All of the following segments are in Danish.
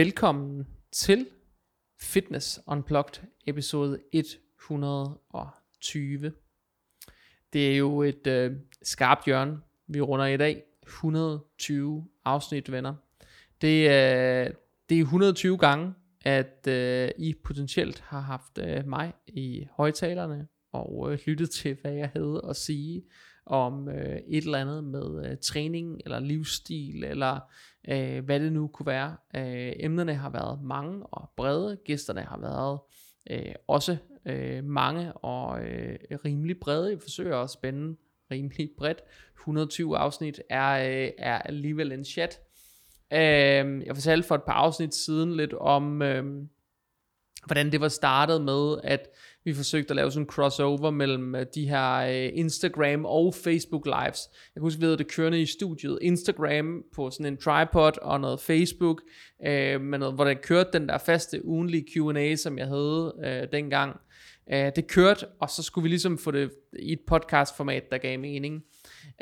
Velkommen til Fitness Unplugged episode 120. Det er jo et øh, skarpt hjørne, vi runder i dag. 120 afsnit, venner. Det, øh, det er 120 gange, at øh, I potentielt har haft øh, mig i højtalerne og øh, lyttet til, hvad jeg havde at sige om øh, et eller andet med øh, træning eller livsstil eller øh, hvad det nu kunne være. Øh, emnerne har været mange og brede, gæsterne har været øh, også øh, mange og øh, rimelig brede. Jeg forsøger at spænde rimelig bredt. 120 afsnit er, øh, er alligevel en chat. Øh, jeg fortalte for et par afsnit siden lidt om, øh, hvordan det var startet med, at vi forsøgte at lave sådan en crossover mellem øh, de her øh, Instagram og Facebook lives. Jeg kan huske, vi havde det kørende i studiet. Instagram på sådan en tripod og noget Facebook, øh, med noget, hvor der kørte den der faste ugenlige Q&A, som jeg havde øh, dengang. Øh, det kørte, og så skulle vi ligesom få det i et podcast format, der gav mening.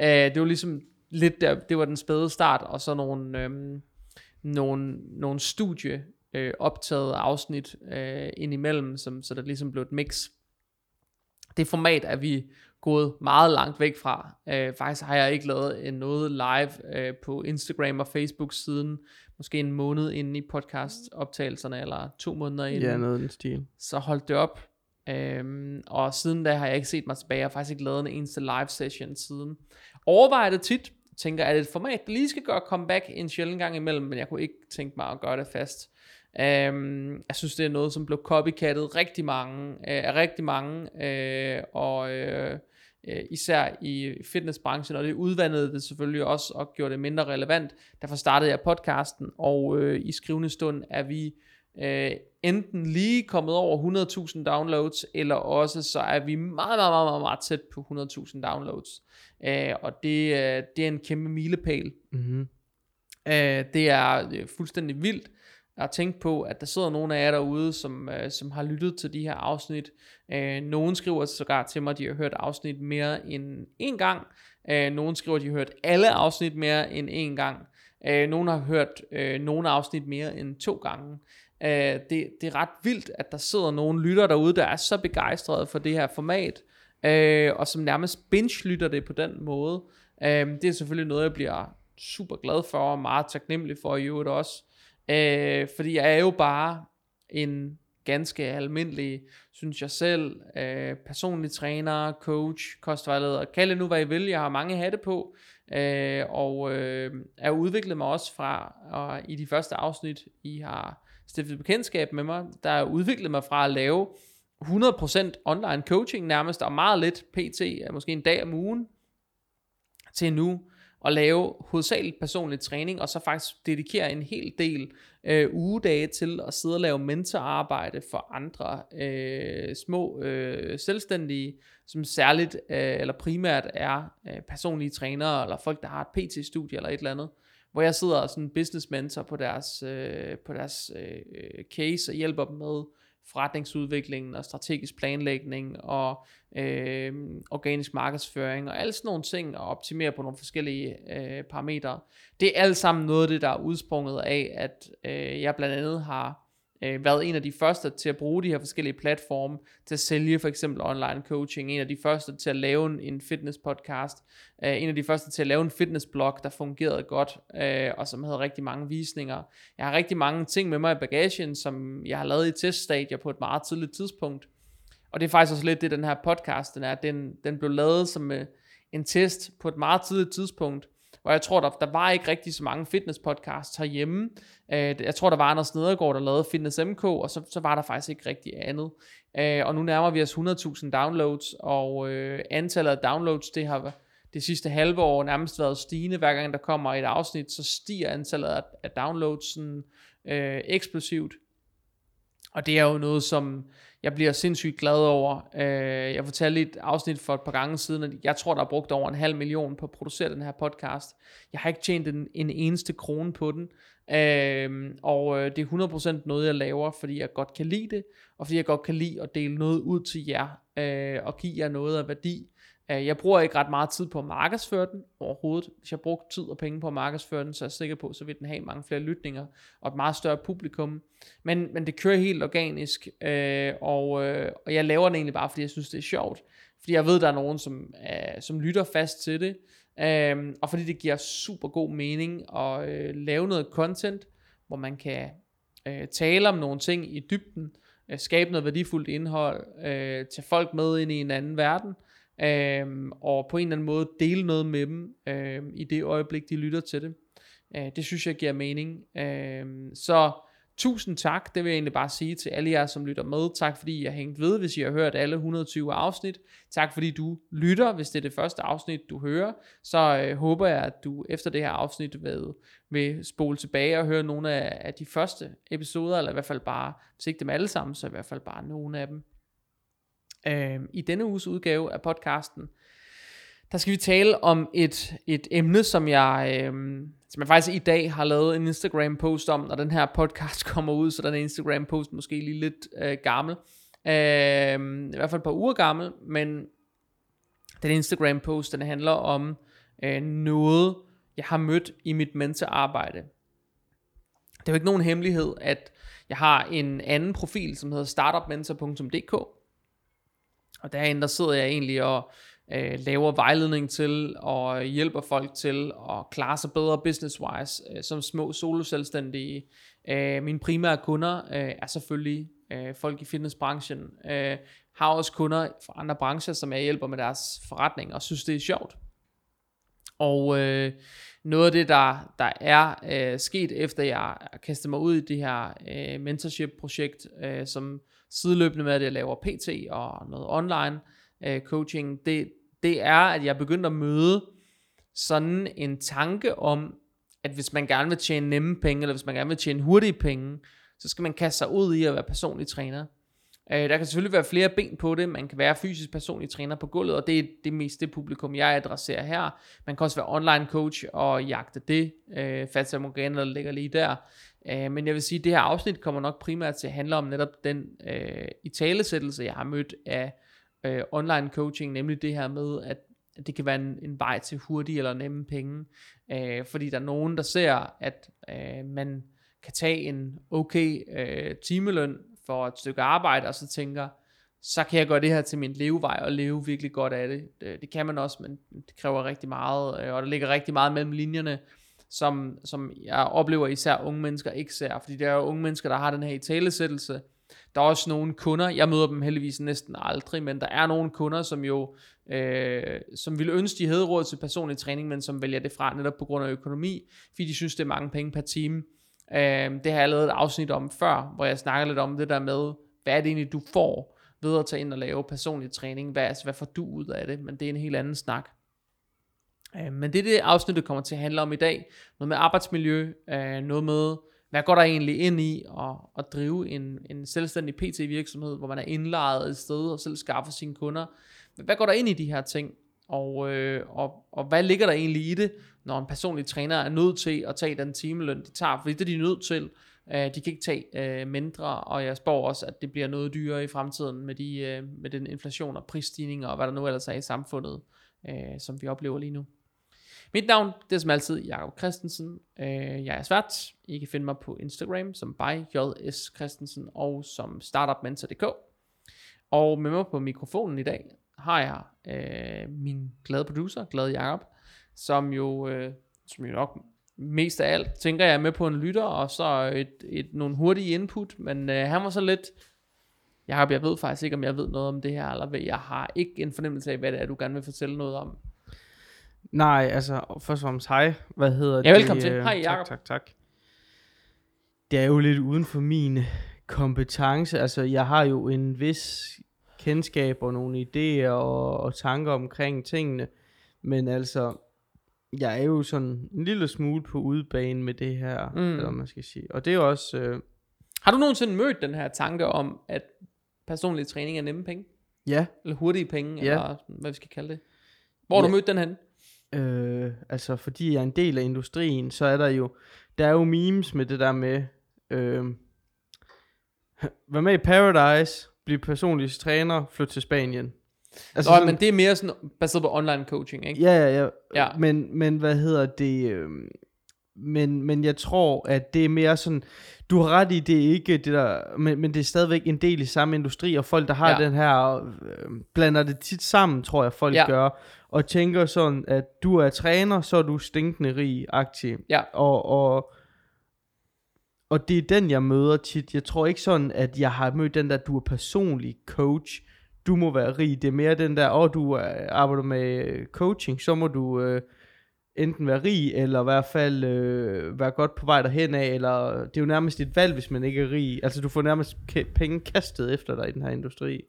Øh, det var ligesom lidt der, det var den spæde start, og så nogle, øh, nogle, nogle studie øh, optaget afsnit øh, indimellem, som, så der ligesom blev et mix. Det format er vi gået meget langt væk fra. Øh, faktisk har jeg ikke lavet noget live øh, på Instagram og Facebook siden måske en måned inden i podcast optagelserne, eller to måneder inden. Ja, noget den stil. Så holdt det op. Øhm, og siden da har jeg ikke set mig tilbage. Jeg har faktisk ikke lavet en eneste live session siden. Overvejer det tit. Tænker, at det et format, der lige skal gøre comeback en sjældent gang imellem, men jeg kunne ikke tænke mig at gøre det fast. Um, jeg synes, det er noget, som blev copycattet rigtig mange, uh, af rigtig mange, uh, og uh, uh, især i fitnessbranchen, og det udvandede det selvfølgelig også, og gjorde det mindre relevant. Derfor startede jeg podcasten, og uh, i skrivende stund er vi uh, enten lige kommet over 100.000 downloads, eller også så er vi meget, meget, meget, meget, tæt på 100.000 downloads. Uh, og det, uh, det er en kæmpe milepæl. Mm-hmm. Uh, det er fuldstændig vildt, jeg har tænkt på, at der sidder nogle af jer derude, som, øh, som har lyttet til de her afsnit. Øh, nogen skriver sågar til mig, at de har hørt afsnit mere end en gang. Øh, nogen skriver, at de har hørt alle afsnit mere end en gang. Øh, nogen har hørt øh, nogle afsnit mere end to gange. Øh, det, det er ret vildt, at der sidder nogle lytter derude, der er så begejstrede for det her format, øh, og som nærmest binge-lytter det på den måde. Øh, det er selvfølgelig noget, jeg bliver super glad for, og meget taknemmelig for i øvrigt også. Øh, fordi jeg er jo bare en ganske almindelig, synes jeg selv, øh, personlig træner, coach, kostvejleder, kald det nu hvad I vil, jeg har mange hatte på, øh, og øh, er udviklet mig også fra, og i de første afsnit, I har stiftet bekendtskab med mig, der er udviklet mig fra at lave 100% online coaching nærmest, og meget lidt PT, måske en dag om ugen, til nu at lave hovedsageligt personlig træning, og så faktisk dedikere en hel del øh, ugedage til at sidde og lave mentorarbejde for andre øh, små øh, selvstændige, som særligt øh, eller primært er øh, personlige trænere, eller folk, der har et PT-studie eller et eller andet, hvor jeg sidder som business mentor på deres, øh, på deres øh, øh case og hjælper dem med forretningsudviklingen og strategisk planlægning og øh, organisk markedsføring og alle sådan nogle ting og optimere på nogle forskellige øh, parametre. Det er alt sammen noget af det, der er udsprunget af, at øh, jeg blandt andet har øh, været en af de første til at bruge de her forskellige platforme til at sælge for eksempel online coaching, en af de første til at lave en fitness podcast, øh, en af de første til at lave en fitness blog, der fungerede godt, øh, og som havde rigtig mange visninger. Jeg har rigtig mange ting med mig i bagagen, som jeg har lavet i teststadier på et meget tidligt tidspunkt, og det er faktisk også lidt det, den her podcast den er. Den, den blev lavet som øh, en test på et meget tidligt tidspunkt, og jeg tror, der, der var ikke rigtig så mange fitness podcasts herhjemme. Øh, jeg tror, der var Anders Nedergaard, der lavede Fitness MK, og så, så var der faktisk ikke rigtig andet. Øh, og nu nærmer vi os 100.000 downloads, og øh, antallet af downloads, det har det sidste halve år nærmest været stigende. Hver gang der kommer et afsnit, så stiger antallet af, af downloads sådan, øh, eksplosivt. Og det er jo noget, som jeg bliver sindssygt glad over. Øh, jeg fortalte et afsnit for et par gange siden, at jeg tror, der er brugt over en halv million på at producere den her podcast. Jeg har ikke tjent en, en eneste krone på den. Øh, og øh, det er 100% noget, jeg laver, fordi jeg godt kan lide det, og fordi jeg godt kan lide at dele noget ud til jer, øh, og give jer noget af værdi. Øh, jeg bruger ikke ret meget tid på at markedsføre den overhovedet. Hvis jeg brugte tid og penge på at markedsføre den, så er jeg sikker på, så vil den have mange flere lytninger og et meget større publikum. Men, men det kører helt organisk, øh, og, øh, og jeg laver den egentlig bare, fordi jeg synes, det er sjovt. Fordi jeg ved, der er nogen, som, øh, som lytter fast til det, øh, og fordi det giver super god mening at øh, lave noget content, hvor man kan øh, tale om nogle ting i dybden, øh, skabe noget værdifuldt indhold, øh, tage folk med ind i en anden verden, øh, og på en eller anden måde dele noget med dem øh, i det øjeblik, de lytter til det. Øh, det synes jeg giver mening. Øh, så tusind tak, det vil jeg egentlig bare sige til alle jer, som lytter med. Tak fordi I har hængt ved, hvis I har hørt alle 120 afsnit. Tak fordi du lytter, hvis det er det første afsnit, du hører. Så øh, håber jeg, at du efter det her afsnit vil, vil spole tilbage og høre nogle af, af de første episoder, eller i hvert fald bare, hvis ikke dem alle sammen, så i hvert fald bare nogle af dem. Øh, I denne uges udgave af podcasten, der skal vi tale om et, et emne, som jeg, øh, som jeg faktisk i dag har lavet en Instagram post om, når den her podcast kommer ud, så den er Instagram post måske lige lidt øh, gammel. Øh, I hvert fald et par uger gammel, men den Instagram post, den handler om øh, noget, jeg har mødt i mit mentorarbejde. Det er jo ikke nogen hemmelighed, at jeg har en anden profil, som hedder startupmentor.dk, og derinde der sidder jeg egentlig og øh, laver vejledning til og hjælper folk til at klare sig bedre business-wise øh, som små soloselvstændige. Øh, mine primære kunder øh, er selvfølgelig øh, folk i fitnessbranchen. Øh, har også kunder fra andre brancher, som jeg hjælper med deres forretning og synes det er sjovt. Og øh, noget af det, der, der er øh, sket, efter jeg kastede mig ud i det her øh, mentorship-projekt, øh, som sideløbende med, at jeg laver PT og noget online øh, coaching, det, det er, at jeg er begyndt at møde sådan en tanke om, at hvis man gerne vil tjene nemme penge, eller hvis man gerne vil tjene hurtige penge, så skal man kaste sig ud i at være personlig træner. Øh, der kan selvfølgelig være flere ben på det. Man kan være fysisk personlig træner på gulvet, og det er det meste publikum, jeg adresserer her. Man kan også være online coach og jagte det. Øh, Fata Morgana, der ligger lige der. Øh, men jeg vil sige, at det her afsnit kommer nok primært til at handle om netop den øh, italesættelse, jeg har mødt af øh, online coaching, nemlig det her med, at det kan være en, en vej til hurtige eller nemme penge, øh, fordi der er nogen, der ser, at øh, man kan tage en okay øh, timeløn for et stykke arbejde, og så tænker, så kan jeg gøre det her til min levevej, og leve virkelig godt af det. Det, det kan man også, men det kræver rigtig meget, øh, og der ligger rigtig meget mellem linjerne, som, som jeg oplever især unge mennesker ikke ser, fordi det er jo unge mennesker, der har den her i talesættelse, der er også nogle kunder, jeg møder dem heldigvis næsten aldrig, men der er nogle kunder, som jo, øh, som ville ønske, de havde råd til personlig træning, men som vælger det fra netop på grund af økonomi, fordi de synes, det er mange penge per time. Øh, det har jeg lavet et afsnit om før, hvor jeg snakker lidt om det der med, hvad er det egentlig, du får ved at tage ind og lave personlig træning, hvad, altså, hvad får du ud af det, men det er en helt anden snak. Øh, men det er det afsnit, der kommer til at handle om i dag. Noget med arbejdsmiljø, øh, noget med hvad går der egentlig ind i at, at drive en, en selvstændig PT-virksomhed, hvor man er indlejet et sted og selv skaffer sine kunder? Hvad går der ind i de her ting? Og, øh, og, og hvad ligger der egentlig i det, når en personlig træner er nødt til at tage den timeløn, de tager? Fordi det er de nødt til. Øh, de kan ikke tage øh, mindre, og jeg spår også, at det bliver noget dyrere i fremtiden med, de, øh, med den inflation og prisstigninger og hvad der nu ellers er i samfundet, øh, som vi oplever lige nu. Mit navn, det er som altid Jakob Christensen. Øh, jeg er svært. I kan finde mig på Instagram som byjs Christensen og som startupmentor.dk. Og med mig på mikrofonen i dag har jeg øh, min glade producer, Glade Jakob, som jo, øh, som jo nok mest af alt, tænker jeg er med på en lytter, og så et, et, nogle hurtige input, men øh, han var så lidt, Jacob, jeg ved faktisk ikke, om jeg ved noget om det her, eller hvad, jeg har ikke en fornemmelse af, hvad det er, du gerne vil fortælle noget om. Nej, altså først og fremmest hej. Hvad hedder ja, velkommen det? til. Hej Jacob. Tak, tak, tak. Det er jo lidt uden for min kompetence. Altså jeg har jo en vis kendskab og nogle idéer og, og tanker omkring tingene. Men altså, jeg er jo sådan en lille smule på udebane med det her, mm. eller man skal sige. Og det er også... Øh, har du nogensinde mødt den her tanke om, at personlig træning er nemme penge? Ja. Eller hurtige penge, ja. eller hvad vi skal kalde det. Hvor har ja. du mødt den hen? Øh, altså fordi jeg er en del af industrien, så er der jo, der er jo memes med det der med, øh, vær med i Paradise, blive personlig træner, flytte til Spanien. Altså Nå, sådan, men det er mere sådan baseret på online coaching, ikke? Ja, ja, ja. Ja. Men, men hvad hedder det... Øh, men, men jeg tror, at det er mere sådan... Du har ret i, det er ikke det der... Men, men det er stadigvæk en del i samme industri, og folk, der har Ja. den her... Øh, blander det tit sammen, tror jeg, folk Ja. gør. Og tænker sådan, at du er træner, så er du stinkende rig aktiv. Ja. Og, og, og det er den, jeg møder tit. Jeg tror ikke sådan, at jeg har mødt den der, du er personlig coach. Du må være rig. Det er mere den der, åh, du øh, arbejder med coaching, så må du øh, enten være rig, eller i hvert fald øh, være godt på vej derhen af, eller det er jo nærmest et valg, hvis man ikke er rig. Altså, du får nærmest penge kastet efter dig i den her industri.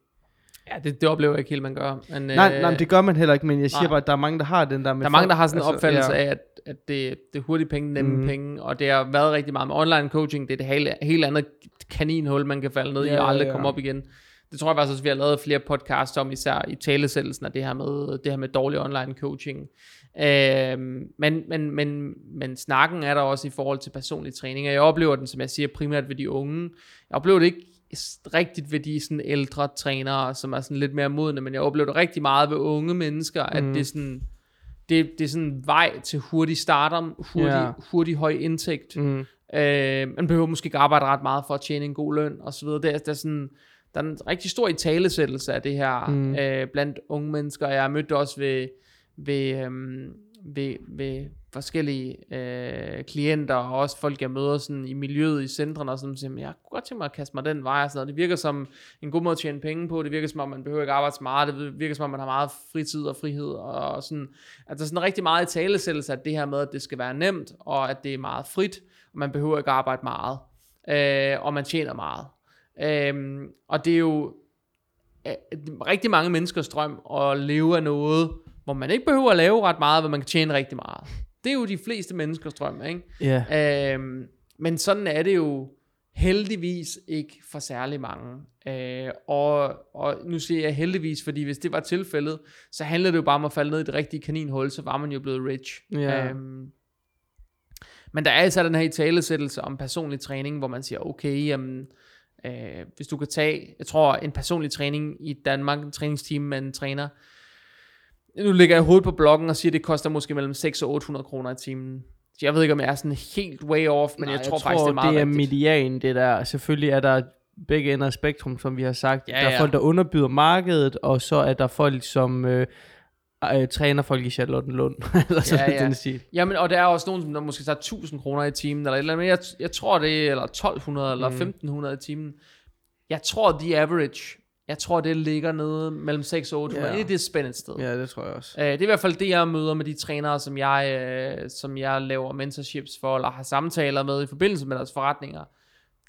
Ja, det, det oplever jeg ikke helt, man gør. Men, nej, øh, nej, men det gør man heller ikke, men jeg siger nej. bare, at der er mange, der har den der med Der er mange, der har sådan en altså, opfattelse ja. af, at, at det, det er hurtige penge, nemme mm. penge, og det har været rigtig meget med online coaching. Det er det helt, helt andet kaninhul, man kan falde ned Ja, i og aldrig ja. komme op igen. Det tror jeg faktisk også, vi har lavet flere podcasts om, især i talesættelsen af det her med, det her med dårlig online coaching. Øhm, men, men, men, men snakken er der også i forhold til personlig træning, og jeg oplever den, som jeg siger, primært ved de unge. Jeg oplever det ikke rigtigt ved de sådan ældre trænere, som er sådan lidt mere modne, men jeg oplever det rigtig meget ved unge mennesker, at Mm. det er sådan, det, det er sådan en vej til hurtig stardom, hurtig, Ja. hurtig høj indtægt. Mm. Øh, man behøver måske ikke arbejde ret meget for at tjene en god løn og så videre. Der, der, er sådan, der er en rigtig stor italesættelse af det her mm. øh, blandt unge mennesker. Jeg har mødt det også ved, ved, øhm, ved, ved forskellige øh, klienter og også folk, jeg møder sådan i miljøet i centrene og sådan, siger, jeg kunne godt tænke mig at kaste mig den vej og sådan noget. Det virker som en god måde at tjene penge på. Det virker som om, man behøver ikke arbejde så meget. Det virker som om, man har meget fritid og frihed og sådan. Altså der er sådan rigtig meget i talesættelse af det her med, at det skal være nemt og at det er meget frit og man behøver ikke arbejde meget, øh, og man tjener meget. Øh, og det er jo øh, rigtig mange menneskers drøm at leve af noget, hvor man ikke behøver at lave ret meget, hvor man kan tjene rigtig meget. Det er jo de fleste menneskers drøm, ikke? Ja. Øhm, men sådan er det jo heldigvis ikke for særlig mange. Øh, og, og nu siger jeg heldigvis, fordi hvis det var tilfældet, så handler det jo bare om at falde ned i det rigtige kaninhul, så var man jo blevet rich. Ja. Øhm, men der er altså den her i talesættelse om personlig træning, hvor man siger, okay, jamen, øh, hvis du kan tage, jeg tror, en personlig træning i Danmark, en træningsteam med en træner, nu ligger jeg hovedet på bloggen og siger, at det koster måske mellem 6 og 800 kroner i timen. Så jeg ved ikke, om jeg er sådan helt way off, men Nej, jeg, tror faktisk, det er meget det er rigtigt. median, det der. Selvfølgelig er der begge ender af spektrum, som vi har sagt. Ja, der er ja. folk, der underbyder markedet, og så er der folk, som øh, øh, træner folk i Charlottenlund. eller sådan Ja, ja. den stil. Jamen, og der er også nogen, som der måske tager 1000 kroner i timen, eller et eller andet, men jeg, jeg tror det er, eller 1200, eller Mm. 1500 i timen. Jeg tror, the average, jeg tror, det ligger nede mellem 6 og 800. Ja. Det er et spændende sted. Ja, det tror jeg også. Øh, det er i hvert fald det, jeg møder med de trænere, som jeg, øh, som jeg laver mentorships for, eller har samtaler med i forbindelse med deres forretninger.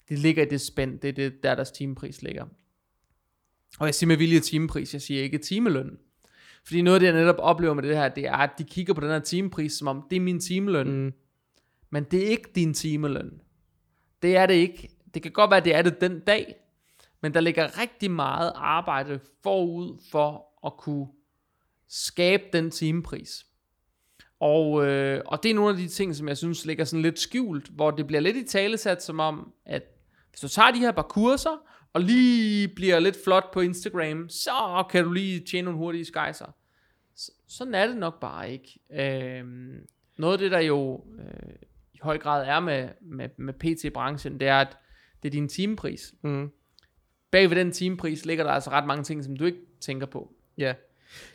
Det ligger i det spænd, det er det, der deres timepris ligger. Og jeg siger med vilje timepris, jeg siger ikke timeløn. Fordi noget af det, jeg netop oplever med det her, det er, at de kigger på den her timepris, som om det er min timeløn. Mm. Men det er ikke din timeløn. Det er det ikke. Det kan godt være, at det er det den dag, men der ligger rigtig meget arbejde forud for at kunne skabe den timepris. Og, øh, og det er nogle af de ting, som jeg synes ligger sådan lidt skjult, hvor det bliver lidt i talesat som om, at hvis du tager de her par kurser, og lige bliver lidt flot på Instagram, så kan du lige tjene nogle hurtige skejser. Så, sådan er det nok bare ikke. Øh, noget af det, der jo øh, i høj grad er med, med, med PT-branchen, det er, at det er din timepris. Mm. Bag ved den timepris ligger der altså ret mange ting, som du ikke tænker på. Ja.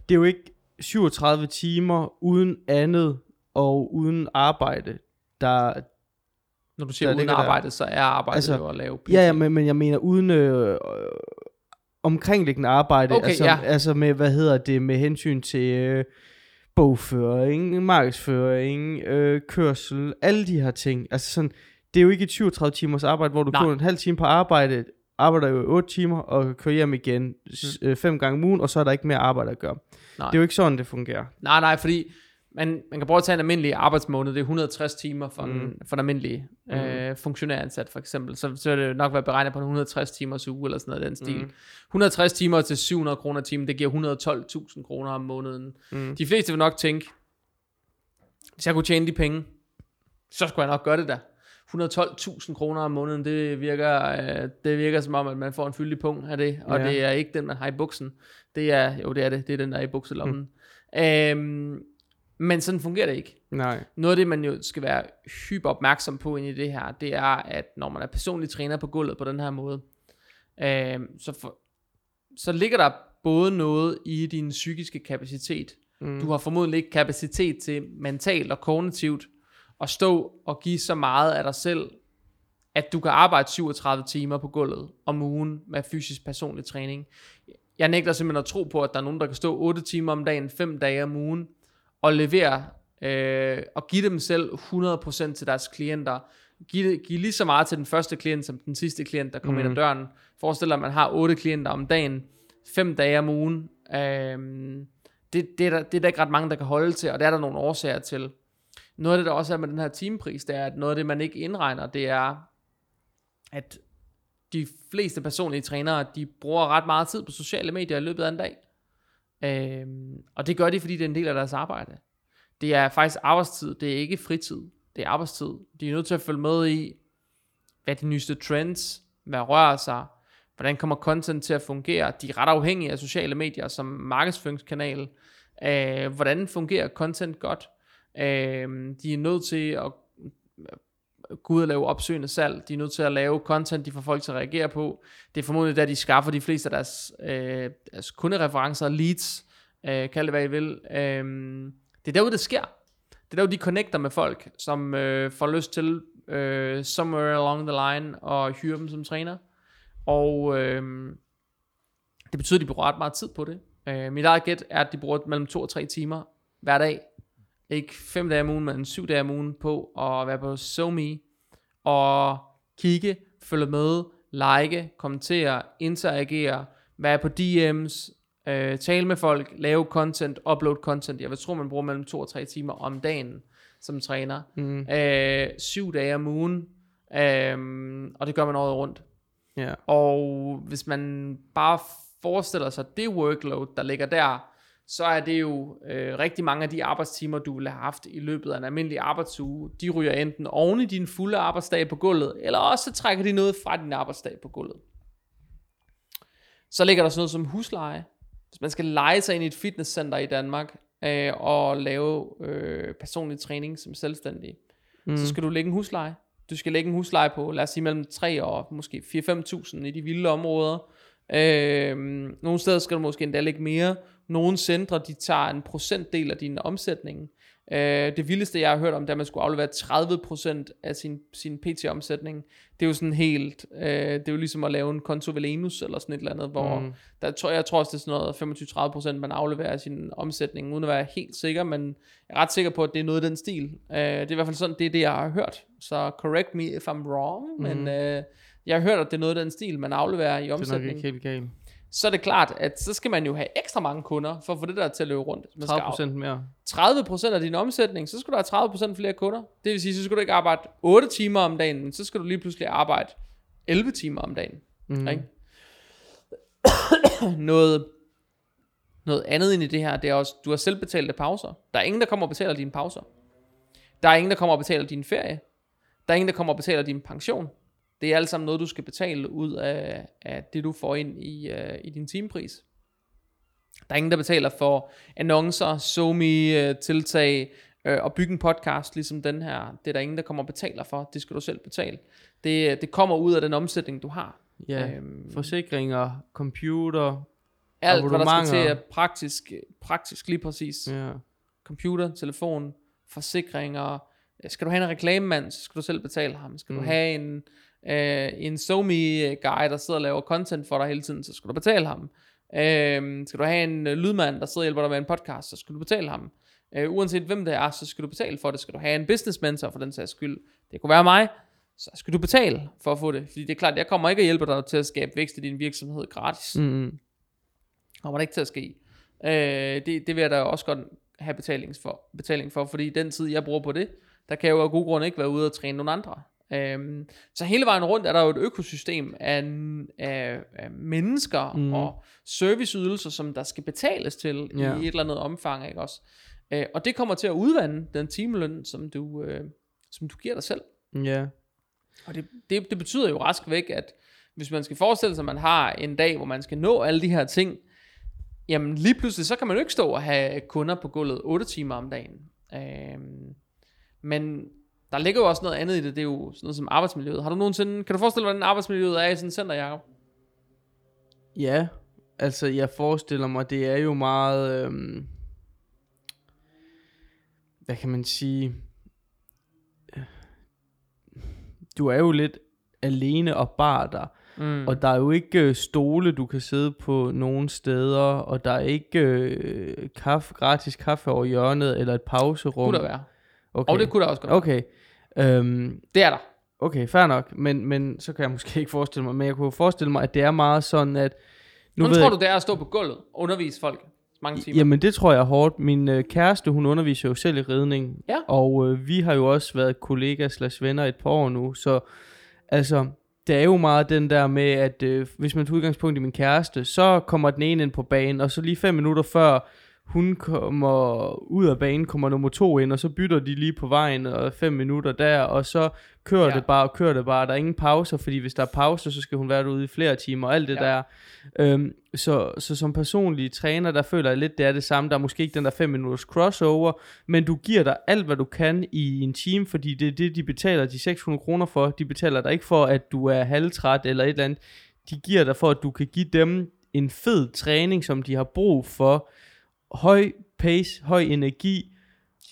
Det er jo ikke 37 timer uden andet og uden arbejde, der... Når du siger uden ligger der- arbejde, så er arbejdet Altså, jo at lave PT. Ja, ja men, men jeg mener uden øh, omkringliggende arbejde. Okay, altså, ja. altså med, hvad hedder det, med hensyn til øh, bogføring, markedsføring, øh, kørsel, alle de her ting. Altså sådan, det er jo ikke et 37 timers arbejde, hvor du Nej. går en halv time på arbejde, arbejder jo i 8 timer og kører hjem igen s- øh, fem gange om ugen, og så er der ikke mere arbejde at gøre. Nej. Det er jo ikke sådan, det fungerer. Nej, nej, fordi man, man kan prøve at tage en almindelig arbejdsmåned, det er 160 timer for, mm. Mm. en, for en almindelig Mm. øh, funktionæransat for eksempel, så, så vil det nok være beregnet på en 160 timers uge eller sådan noget i den stil. Mm. 160 timer til 700 kroner timen, det giver 112.000 kroner om måneden. Mm. De fleste vil nok tænke, hvis jeg kunne tjene de penge, så skulle jeg nok gøre det der. 112.000 kroner om måneden, det virker, øh, det virker som om, at man får en fyldig punkt af det, og Ja. det er ikke den, man har i buksen. Det er, jo det er det, det er den, der er i bukselommen. Mm. Øhm, men sådan fungerer det ikke. Nej. Noget af det, man jo skal være hyper opmærksom på ind i det her, det er, at når man er personlig træner på gulvet på den her måde, øh, så, for, så ligger der både noget i din psykiske kapacitet. Mm. Du har formodentlig ikke kapacitet til mentalt og kognitivt at stå og give så meget af dig selv, at du kan arbejde 37 timer på gulvet om ugen med fysisk personlig træning. Jeg nægter simpelthen at tro på, at der er nogen, der kan stå 8 timer om dagen, 5 dage om ugen, og levere øh, og give dem selv 100% til deres klienter. Giv, det, giv lige så meget til den første klient, som den sidste klient, der kommer mm. ind ad døren. Forestil dig, at man har 8 klienter om dagen, 5 dage om ugen. Øh, det, det, er der, det er der ikke ret mange, der kan holde til, og det er der nogle årsager til. Noget af det, der også er med den her timepris, det er, at noget af det, man ikke indregner, det er, at de fleste personlige trænere, de bruger ret meget tid på sociale medier i løbet af en dag. Øhm, og det gør de, fordi det er en del af deres arbejde. Det er faktisk arbejdstid, det er ikke fritid, det er arbejdstid. De er nødt til at følge med i, hvad de nyeste trends, hvad rører sig, hvordan kommer content til at fungere. De er ret afhængige af sociale medier som markedsføringskanal. Øh, hvordan fungerer content godt? Øh, de er nødt til at gå ud og lave opsøgende salg. De er nødt til at lave content, de får folk til at reagere på. Det er formodentlig der, de skaffer de fleste af deres, øh, deres kundereferencer, leads, øh, kald det hvad I vil. Øh, det er derude, det sker. Det er derude, de connecter med folk, som øh, får lyst til øh, somewhere along the line og hyre dem som træner. Og øh, det betyder, at de bruger ret meget tid på det. Øh, mit eget gæt er, at de bruger mellem to og tre timer hver dag. Ikke fem dage om ugen, men syv dage om ugen på at være på SoMe og kigge, følge med, like, kommentere, interagere, være på DM's, øh, tale med folk, lave content, upload content. Jeg vil tro, man bruger mellem to og tre timer om dagen som træner. Mm. Øh, syv dage om ugen, øh, og det gør man året rundt. Ja. Og hvis man bare forestiller sig det workload, der ligger der, så er det jo øh, rigtig mange af de arbejdstimer, du ville have haft i løbet af en almindelig arbejdsuge, de ryger enten oven i din fulde arbejdsdag på gulvet, eller også så trækker de noget fra din arbejdsdag på gulvet. Så ligger der sådan noget som husleje. Hvis man skal lege sig ind i et fitnesscenter i Danmark, øh, og lave øh, personlig træning som selvstændig, mm. så skal du lægge en husleje. Du skal lægge en husleje på, lad os sige, mellem 3 og måske 4-5.000 i de vilde områder. Øh, nogle steder skal du måske endda lægge mere. Nogle centre, de tager en procentdel af din omsætning. Øh, det vildeste, jeg har hørt om, det at man skulle aflevere 30% af sin, sin PT-omsætning. Det er jo sådan helt, øh, det er jo ligesom at lave en konto Velenus, eller sådan et eller andet, hvor mm. der, tror, jeg tror også, det er sådan noget 25-30%, man afleverer af sin omsætning, uden at være helt sikker, men jeg er ret sikker på, at det er noget i den stil. Øh, det er i hvert fald sådan, det er det, jeg har hørt. Så correct me if I'm wrong, mm. men øh, jeg har hørt, at det er noget i den stil, man afleverer i Det er nok ikke helt galt. Så er det klart, at så skal man jo have ekstra mange kunder, for at få det der til at løbe rundt. Man skal 30% mere. 30% af din omsætning, så skal du have 30% flere kunder. Det vil sige, så skal du ikke arbejde 8 timer om dagen, men så skal du lige pludselig arbejde 11 timer om dagen. Mm. Ikke? noget, noget andet ind i det her, det er også, du har selv betalte pauser. Der er ingen, der kommer og betaler dine pauser. Der er ingen, der kommer og betaler din ferie. Der er ingen, der kommer og betaler din pension. Det er alt sammen noget, du skal betale ud af, af det, du får ind i, uh, i din timepris. Der er ingen, der betaler for annoncer, somi tiltag øh, og bygge en podcast ligesom den her. Det er der ingen, der kommer og betaler for. Det skal du selv betale. Det, det kommer ud af den omsætning, du har. Ja, Øhm. forsikringer, computer. Alt, hvad der skal til er praktisk, praktisk lige præcis. Ja. Computer, telefon, forsikringer. Øh, Skal du have en reklamemand, så skal du selv betale ham. Skal mm. du have en, øh, en SoMe-guy, der sidder og laver content for dig hele tiden, så skal du betale ham. Øh, skal du have en øh, lydmand, der sidder og hjælper dig med en podcast, så skal du betale ham. Øh, uanset hvem det er, så skal du betale for det. Skal du have en business mentor for den sags skyld, det kunne være mig, så skal du betale for at få det. Fordi det er klart, jeg kommer ikke og hjælper dig til at skabe vækst i din virksomhed gratis. Mm-hmm. kommer det ikke til at ske. Øh, det, det vil jeg da også godt have betaling for, betaling for, fordi den tid, jeg bruger på det, der kan jeg jo af gode grunde ikke være ude og træne nogen andre. Øhm, så hele vejen rundt er der jo et økosystem af, af, af mennesker mm. og serviceydelser, som der skal betales til Ja. i et eller andet omfang, ikke også? Øh, og det kommer til at udvande den timeløn, som du, øh, som du giver dig selv. Ja. Og det, det, det betyder jo rask væk, at hvis man skal forestille sig, at man har en dag, hvor man skal nå alle de her ting, jamen lige pludselig, så kan man jo ikke stå og have kunder på gulvet 8 timer om dagen. Øhm, men der ligger jo også noget andet i det, det er jo sådan noget som arbejdsmiljøet. Har du nogensinde, kan du forestille dig, hvordan arbejdsmiljøet er i sådan en center, Jacob? Ja, altså jeg forestiller mig, det er jo meget, øhm, hvad kan man sige, du er jo lidt alene og bare der. Mm. Og der er jo ikke øh, stole, du kan sidde på nogen steder, og der er ikke øh, kaffe, gratis kaffe over hjørnet, eller et pauserum. Kunne der være. Okay. Og det kunne der også godt være. Okay. Øhm, Det er der. okay, fair nok, men, men så kan jeg måske ikke forestille mig, men jeg kunne forestille mig, at det er meget sådan, at... Nu ved tror jeg- du, det er at stå på gulvet og undervise folk mange timer? Jamen det tror jeg er hårdt. Min øh, kæreste, hun underviser jo selv i ridning. Ja. Og øh, vi har jo også været kollegaer slash venner et par år nu. Så altså, det er jo meget den der med, at øh, hvis man tager udgangspunkt i min kæreste, så kommer den ene ind på banen, og så lige fem minutter før hun kommer ud af banen, kommer nummer to ind, og så bytter de lige på vejen, og fem minutter der, og så kører Ja. det bare, og kører det bare. Der er ingen pauser, fordi hvis der er pauser, så skal hun være derude i flere timer, og alt det Ja. ja. der. Øhm, så, så som personlig træner, der føler jeg lidt, det er det samme. Der er måske ikke den der 5 minutters crossover, men du giver dig alt, hvad du kan i en team, fordi det er det, de betaler de 600 kroner for. De betaler dig ikke for, at du er halvtræt eller et eller andet. De giver dig for, at du kan give dem en fed træning, som de har brug for. Høj pace, høj energi.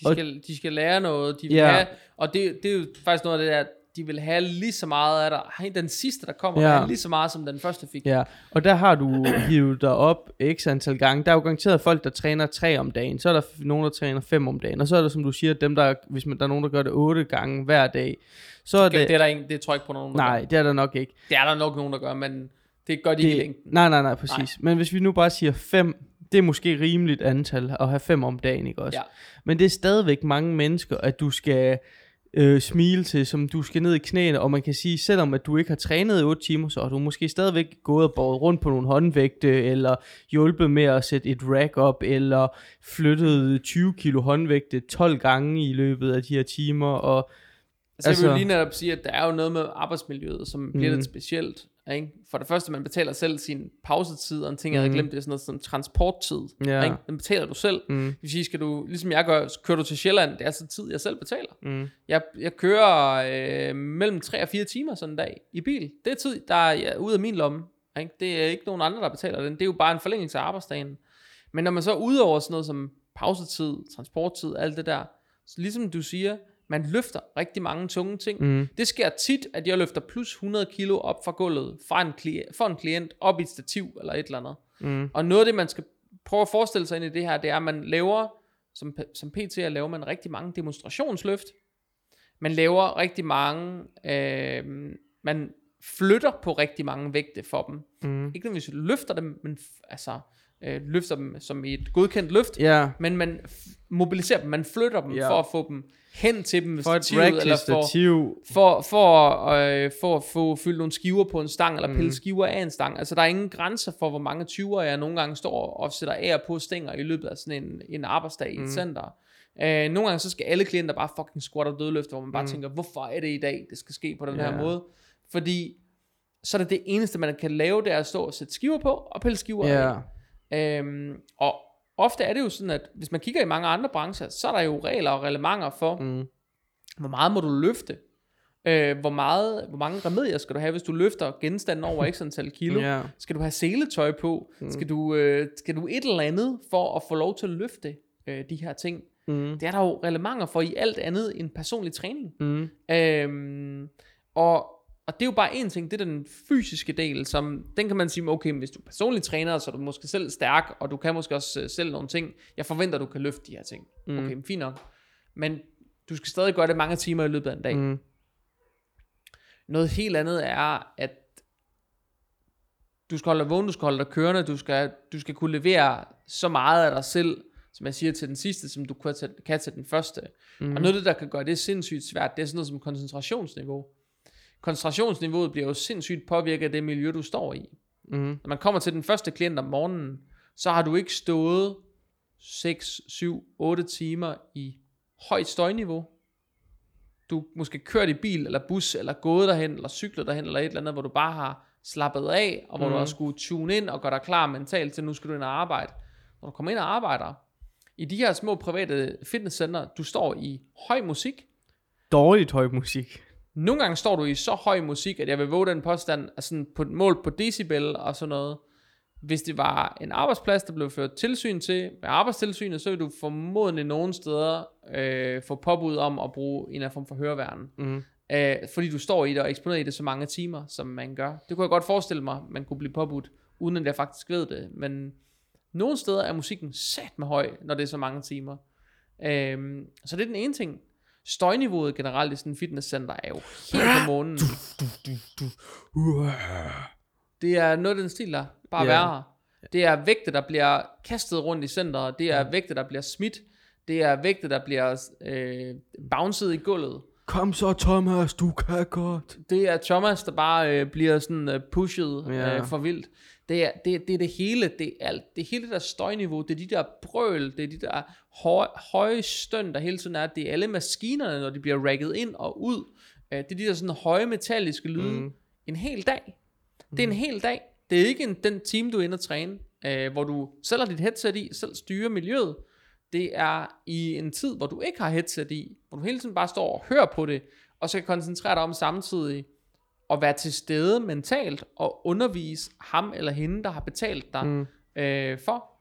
De Og- skal, de skal lære noget, de vil Ja. have, og det, det er jo faktisk noget af det der, de vil have lige så meget af dig. Den sidste, der kommer, Ja. er lige så meget, som den første fik. Ja, og der har du hivet dig op x antal gange. Der er jo garanteret folk, der træner tre om dagen. Så er der nogen, der træner fem om dagen. Og så er der, som du siger, dem, der, hvis man, der er nogen, der gør det otte gange hver dag. Så er Det, det... det, er der ingen, det tror jeg ikke på nogen, der Nej, gør. det er der nok ikke. Det er der nok nogen, der gør, men det gør de ikke Det, længden. nej, nej, nej, præcis. Nej. Men hvis vi nu bare siger fem, det er måske rimeligt antal at have fem om dagen, ikke også? Ja. Men det er stadigvæk mange mennesker, at du skal øh, smile til, som du skal ned i knæene, og man kan sige, selvom at du ikke har trænet i 8 timer, så har du måske stadigvæk gået og båret rundt på nogle håndvægte, eller hjulpet med at sætte et rack op, eller flyttet 20 kilo håndvægte 12 gange i løbet af de her timer, og Altså, jeg vil Altså- lige netop sige, at der er jo noget med arbejdsmiljøet, som bliver Mhm. lidt specielt. Ikke? For det første, man betaler selv sin pausetid, og en ting, jeg havde Mhm. glemt, det er sådan noget som transporttid. Ja. Ikke? Den betaler du selv. mm, Det vil sige, skal du, ligesom jeg gør, kører du til Sjælland, det er så tid, jeg selv betaler. mm, Jeg, jeg kører øh, mellem 3 og 4 timer sådan en dag i bil. Det er tid, der er ja, ud af min lomme. Ikke? Det er ikke nogen andre, der betaler den. Det er jo bare en forlængelse af arbejdsdagen. Men når man så er ude over sådan noget som pausetid, transporttid, alt det der, så ligesom du siger, man løfter rigtig mange tunge ting. mm, Det sker tit, at jeg løfter plus 100 kilo op fra gulvet fra en, klient, for en klient op i et stativ eller et eller andet. mm, Og noget af det, man skal prøve at forestille sig ind i det her, det er, at man laver, som, som PT laver man rigtig mange demonstrationsløft. Man laver rigtig mange, øh, man flytter på rigtig mange vægte for dem. mm. Ikke nødvendigvis løfter dem, men altså øh, løfter dem som i et godkendt løft. Ja, Men man mobiliserer dem, man flytter dem Ja. for at få dem hen til dem for et stativet, eller for, stativ. for, for, øh, for at få fyldt nogle skiver på en stang, eller pille Mhm. skiver af en stang. Altså, der er ingen grænser for, hvor mange 20'er jeg nogle gange står og sætter af på stænger i løbet af sådan en, en arbejdsdag i et Mhm. center. Øh, nogle gange så skal alle klienter bare fucking squat og dødløfte, hvor man bare Mhm. tænker, hvorfor er det i dag, det skal ske på den her Ja. måde? Fordi så er det det eneste, man kan lave, det er at stå og sætte skiver på og pille skiver af. Øhm, og ofte er det jo sådan, at hvis man kigger i mange andre brancher, så er der jo regler og reglementer for, mm, hvor meget må du løfte? Øh, hvor, meget, hvor mange remedier skal du have, hvis du løfter genstanden over x antal kilo? ja, Skal du have seletøj på? Mm. Skal, du, øh, skal du et eller andet for at få lov til at løfte øh, de her ting? mm, Det er der jo reglementer for i alt andet end personlig træning. mm, Øhm, og, og det er jo bare en ting, det er den fysiske del, som den kan man sige, okay, hvis du er personlig træner, så er du måske selv stærk, og du kan måske også øh, selv nogle ting. Jeg forventer, du kan løfte de her ting. Mm. Okay, fint nok. Men du skal stadig gøre det mange timer i løbet af en dag. mm, Noget helt andet er, at du skal holde dig vågen, du skal holde dig kørende, du skal, du skal kunne levere så meget af dig selv, som jeg siger til den sidste, som du kan til, kan til den første. Mm. Og noget af det, der kan gøre det sindssygt svært, det er sådan noget som koncentrationsniveau. Koncentrationsniveauet bliver jo sindssygt påvirket af det miljø, du står i. mm, Når man kommer til den første klient om morgenen, så har du ikke stået 6, 7, 8 timer i højt støjniveau. du måske kørt i bil, eller bus, eller gået derhen, eller cyklet derhen, eller et eller andet, hvor du bare har slappet af, og hvor mm. du har skulle tune ind og gøre dig klar mentalt til, nu skal du ind og arbejde. Når du kommer ind og arbejder, i de her små private fitnesscenter, du står i høj musik. Dårligt høj musik. Nogle gange står du i så høj musik, at jeg vil våge den påstand, altså på mål på decibel og sådan noget. Hvis det var en arbejdsplads, der blev ført tilsyn til med arbejdstilsynet, så vil du formodentlig nogle steder øh, få påbud om at bruge en af form for høreværn. Mm. Øh, fordi du står i det og eksponeret i det så mange timer, som man gør. Det kunne jeg godt forestille mig, man kunne blive påbudt, uden at jeg faktisk ved det. Men nogle steder er musikken sat med høj, når det er så mange timer. Øhm, så det er den ene ting. Støjniveauet generelt i sådan en fitnesscenter er jo helt på månen. Det er noget af den stil der, bare yeah. værre. Det er vægte, der bliver kastet rundt i centret. Det er vægte, der bliver smidt. Det er vægte, der bliver øh, bounced i gulvet. Kom så Thomas, du kan godt. Det er Thomas, der bare øh, bliver sådan øh, pushet yeah. øh, for vildt. Det er det, det, er det hele, det er alt. Det hele der støjniveau, det er de der brøl, det er de der høje, høje støn, der hele tiden er. Det er alle maskinerne, når de bliver ragget ind og ud. Øh, det er de der sådan høje metalliske lyde. Mm. En hel dag. Det er en mm. hel dag. Det er ikke en, den time, du er inde og træne, øh, hvor du selv har dit headset i, selv styrer miljøet. Det er i en tid, hvor du ikke har headset i, hvor du hele tiden bare står og hører på det, og så kan koncentrere dig om samtidig at være til stede mentalt og undervise ham eller hende, der har betalt dig mm. øh, for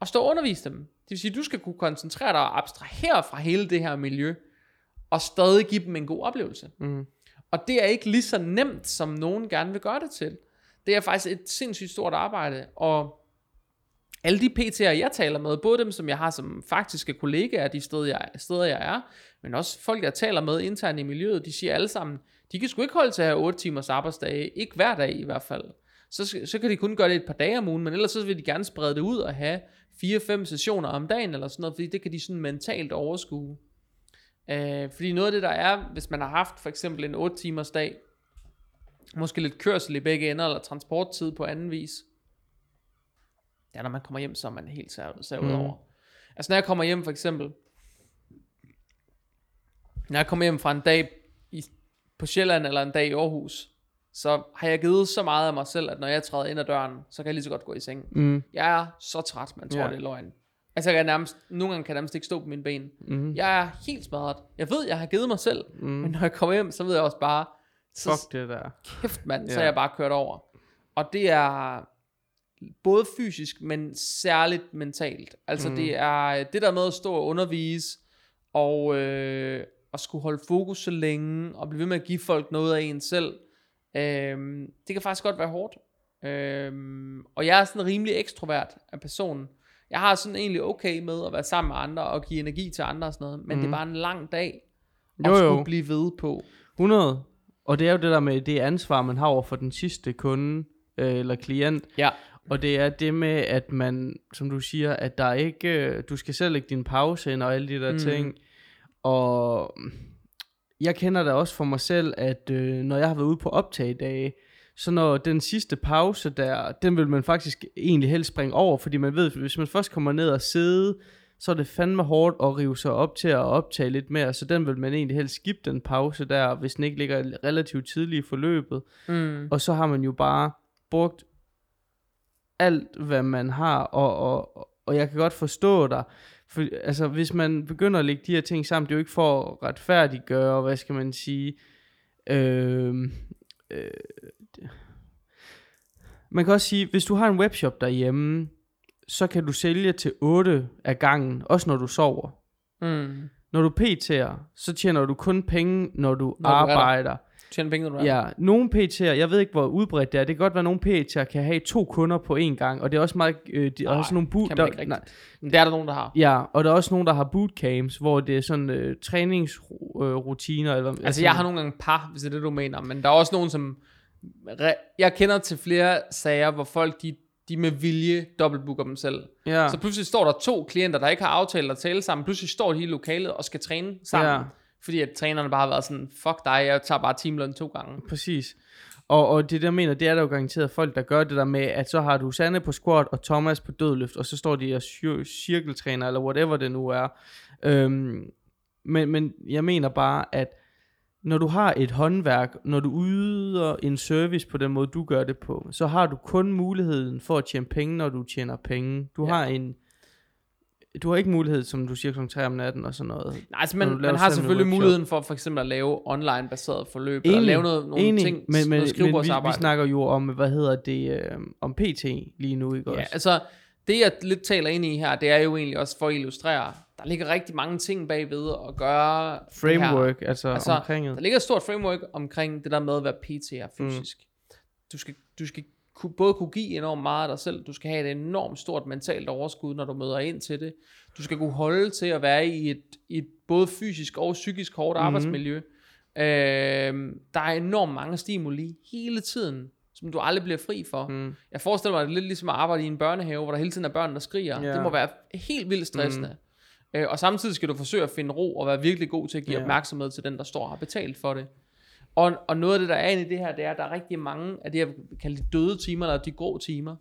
at stå og undervise dem. Det vil sige, at du skal kunne koncentrere dig og abstrahere fra hele det her miljø, og stadig give dem en god oplevelse. Mm. Og det er ikke lige så nemt, som nogen gerne vil gøre det til. Det er faktisk et sindssygt stort arbejde, og alle de PT'er, jeg taler med, både dem, som jeg har som faktiske kollegaer, de steder jeg, steder, jeg er, men også folk, jeg taler med internt i miljøet, de siger alle sammen, de kan sgu ikke holde til at have 8 timers arbejdsdage, ikke hver dag i hvert fald. Så, så kan de kun gøre det et par dage om ugen, men ellers så vil de gerne sprede det ud og have 4-5 sessioner om dagen eller sådan noget, fordi det kan de sådan mentalt overskue. Øh, fordi noget af det der er, hvis man har haft for eksempel en 8 timers dag, måske lidt kørsel i begge ender, eller transporttid på anden vis, ja, når man kommer hjem, så er man helt savet mm. over. Altså når jeg kommer hjem for eksempel, når jeg kommer hjem fra en dag i, på Sjælland eller en dag i Aarhus, så har jeg givet så meget af mig selv, at når jeg træder ind ad døren, så kan jeg lige så godt gå i seng. Mm. Jeg er så træt, man tror, ja. det er løgn. Altså, jeg nærmest, nogle gange kan jeg nærmest ikke stå på mine ben. Mm. Jeg er helt smadret. Jeg ved, jeg har givet mig selv, mm. men når jeg kommer hjem, så ved jeg også bare, så, Fuck det der. Kæft mand, så ja. er jeg bare kørt over. Og det er både fysisk, men særligt mentalt. Altså mm. det er det der med at stå og undervise, og, øh, at skulle holde fokus så længe, og blive ved med at give folk noget af en selv, øh, det kan faktisk godt være hårdt. Øh, og jeg er sådan rimelig ekstrovert af personen. Jeg har sådan egentlig okay med at være sammen med andre, og give energi til andre og sådan noget, men mm. det er bare en lang dag, at jo, jo. skulle blive ved på. 100. Og det er jo det der med det ansvar, man har over for den sidste kunde, øh, eller klient. Ja. Og det er det med, at man, som du siger, at der ikke, øh, du skal selv lægge din pause ind og alle de der mm. ting. Og jeg kender da også for mig selv, at øh, når jeg har været ude på optagedage, så når den sidste pause der, den vil man faktisk egentlig helst springe over, fordi man ved, hvis man først kommer ned og sidde, så er det fandme hårdt at rive sig op til at optage lidt mere, så den vil man egentlig helst skifte den pause der, hvis den ikke ligger relativt tidligt i forløbet. Mm. Og så har man jo bare brugt alt, hvad man har, og, og, og jeg kan godt forstå dig, for, altså, hvis man begynder at lægge de her ting sammen, det er jo ikke for at retfærdiggøre, hvad skal man sige, øh, øh, man kan også sige, hvis du har en webshop derhjemme, så kan du sælge til 8 af gangen, også når du sover. Mm. Når du PT'er, så tjener du kun penge, når du når arbejder. Du Tjener penge, når du Ja, nogle PT'er, jeg ved ikke, hvor udbredt det er. Det kan godt være, at nogle PT'er kan have to kunder på én gang, og det er også meget... Øh, de, nej, også nogle boot, kan man ikke nej, Det er der nogen, der har. Ja, og der er også nogen, der har bootcamps, hvor det er sådan øh, træningsrutiner. Eller, altså, altså, jeg har nogle gange par, hvis det er det, du mener, men der er også nogen, som... Jeg kender til flere sager, hvor folk, de de med vilje dobbeltbooker dem selv. Ja. Så pludselig står der to klienter, der ikke har aftalt at tale sammen. Pludselig står de i lokalet og skal træne sammen. Ja. Fordi at trænerne bare har været sådan, fuck dig, jeg tager bare timeløn to gange. Præcis. Og, og det der mener, det er der jo garanteret folk, der gør det der med, at så har du Sanne på squat og Thomas på dødløft, og så står de og cirkeltræner, eller whatever det nu er. Øhm, men, men jeg mener bare, at når du har et håndværk, når du yder en service på den måde, du gør det på, så har du kun muligheden for at tjene penge, når du tjener penge. Du Ja. har en... Du har ikke mulighed, som du siger, kl. 3 om natten og sådan noget. Nej, altså man, man har selvfølgelig muligheden for for eksempel at lave online-baseret forløb, eller lave noget, nogle enig, ting, men, men, noget men vi, vi snakker jo om, hvad hedder det, øh, om PT lige nu, ikke Ja, også? altså, det jeg lidt taler ind i her, det er jo egentlig også for at illustrere, der ligger rigtig mange ting bagved at gøre. Framework, altså, Altså, omkring Der det. ligger et stort framework omkring det der med at være PT'er fysisk. Mm. Du skal, du skal ku- både kunne give enormt meget af dig selv, du skal have et enormt stort mentalt overskud, når du møder ind til det. Du skal kunne holde til at være i et, et både fysisk og psykisk hårdt Mhm. arbejdsmiljø. Øhm, der er enormt mange stimuli hele tiden, som du aldrig bliver fri for. Mm. Jeg forestiller mig, at det er lidt ligesom at arbejde i en børnehave, hvor der hele tiden er børn, der skriger. Ja. Det må være helt vildt stressende. Mm. Øh, og samtidig skal du forsøge at finde ro og være virkelig god til at give yeah. opmærksomhed til den, der står og har betalt for det. Og, og noget af det, der er inde i det her, det er, at der er rigtig mange af det, jeg vil kalde de døde timer, eller de grå timer.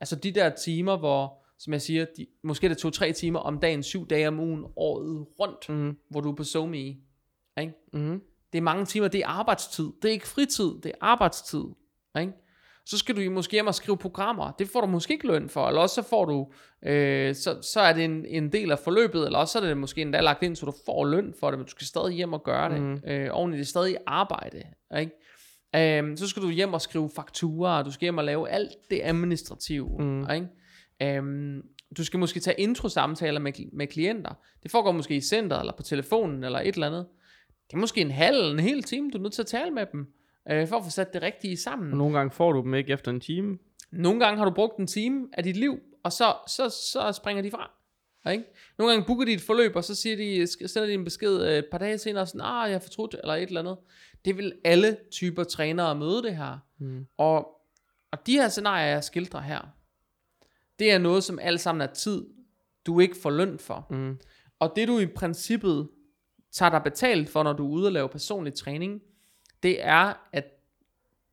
Altså de der timer, hvor, som jeg siger, de, måske er det to-tre timer om dagen, syv dage om ugen, året rundt, Mm. hvor du er på SoMe. Ikke? Mm. Det er mange timer, det er arbejdstid. Det er ikke fritid, det er arbejdstid. Ikke? Så skal du måske hjem og skrive programmer. Det får du måske ikke løn for. Eller også så får du, øh, så, så er det en, en del af forløbet, eller også så er det måske endda lagt ind, så du får løn for det, men du skal stadig hjem og gøre det. Mm. Øh, oven i det stadig arbejde. Ikke? Øh, så skal du hjem og skrive fakturer, du skal hjem og lave alt det administrative. Mm. Ikke? Øhm, du skal måske tage intro-samtaler med, med klienter. Det foregår måske i centret, eller på telefonen, eller et eller andet. Det er måske en halv, en hel time, du er nødt til at tale med dem, øh, for at få sat det rigtige sammen. Og nogle gange får du dem ikke efter en time. Nogle gange har du brugt en time af dit liv, og så, så, så springer de fra. Ikke? Nogle gange booker de et forløb, og så siger de, sender de en besked øh, et par dage senere, sådan, ah, jeg har fortrudt, eller et eller andet. Det vil alle typer trænere møde det her. Mm. Og, og de her scenarier, jeg skildrer her, det er noget, som alt sammen er tid, du ikke får løn for. Mm. Og det du i princippet tager dig betalt for, når du er ude og lave personlig træning, det er, at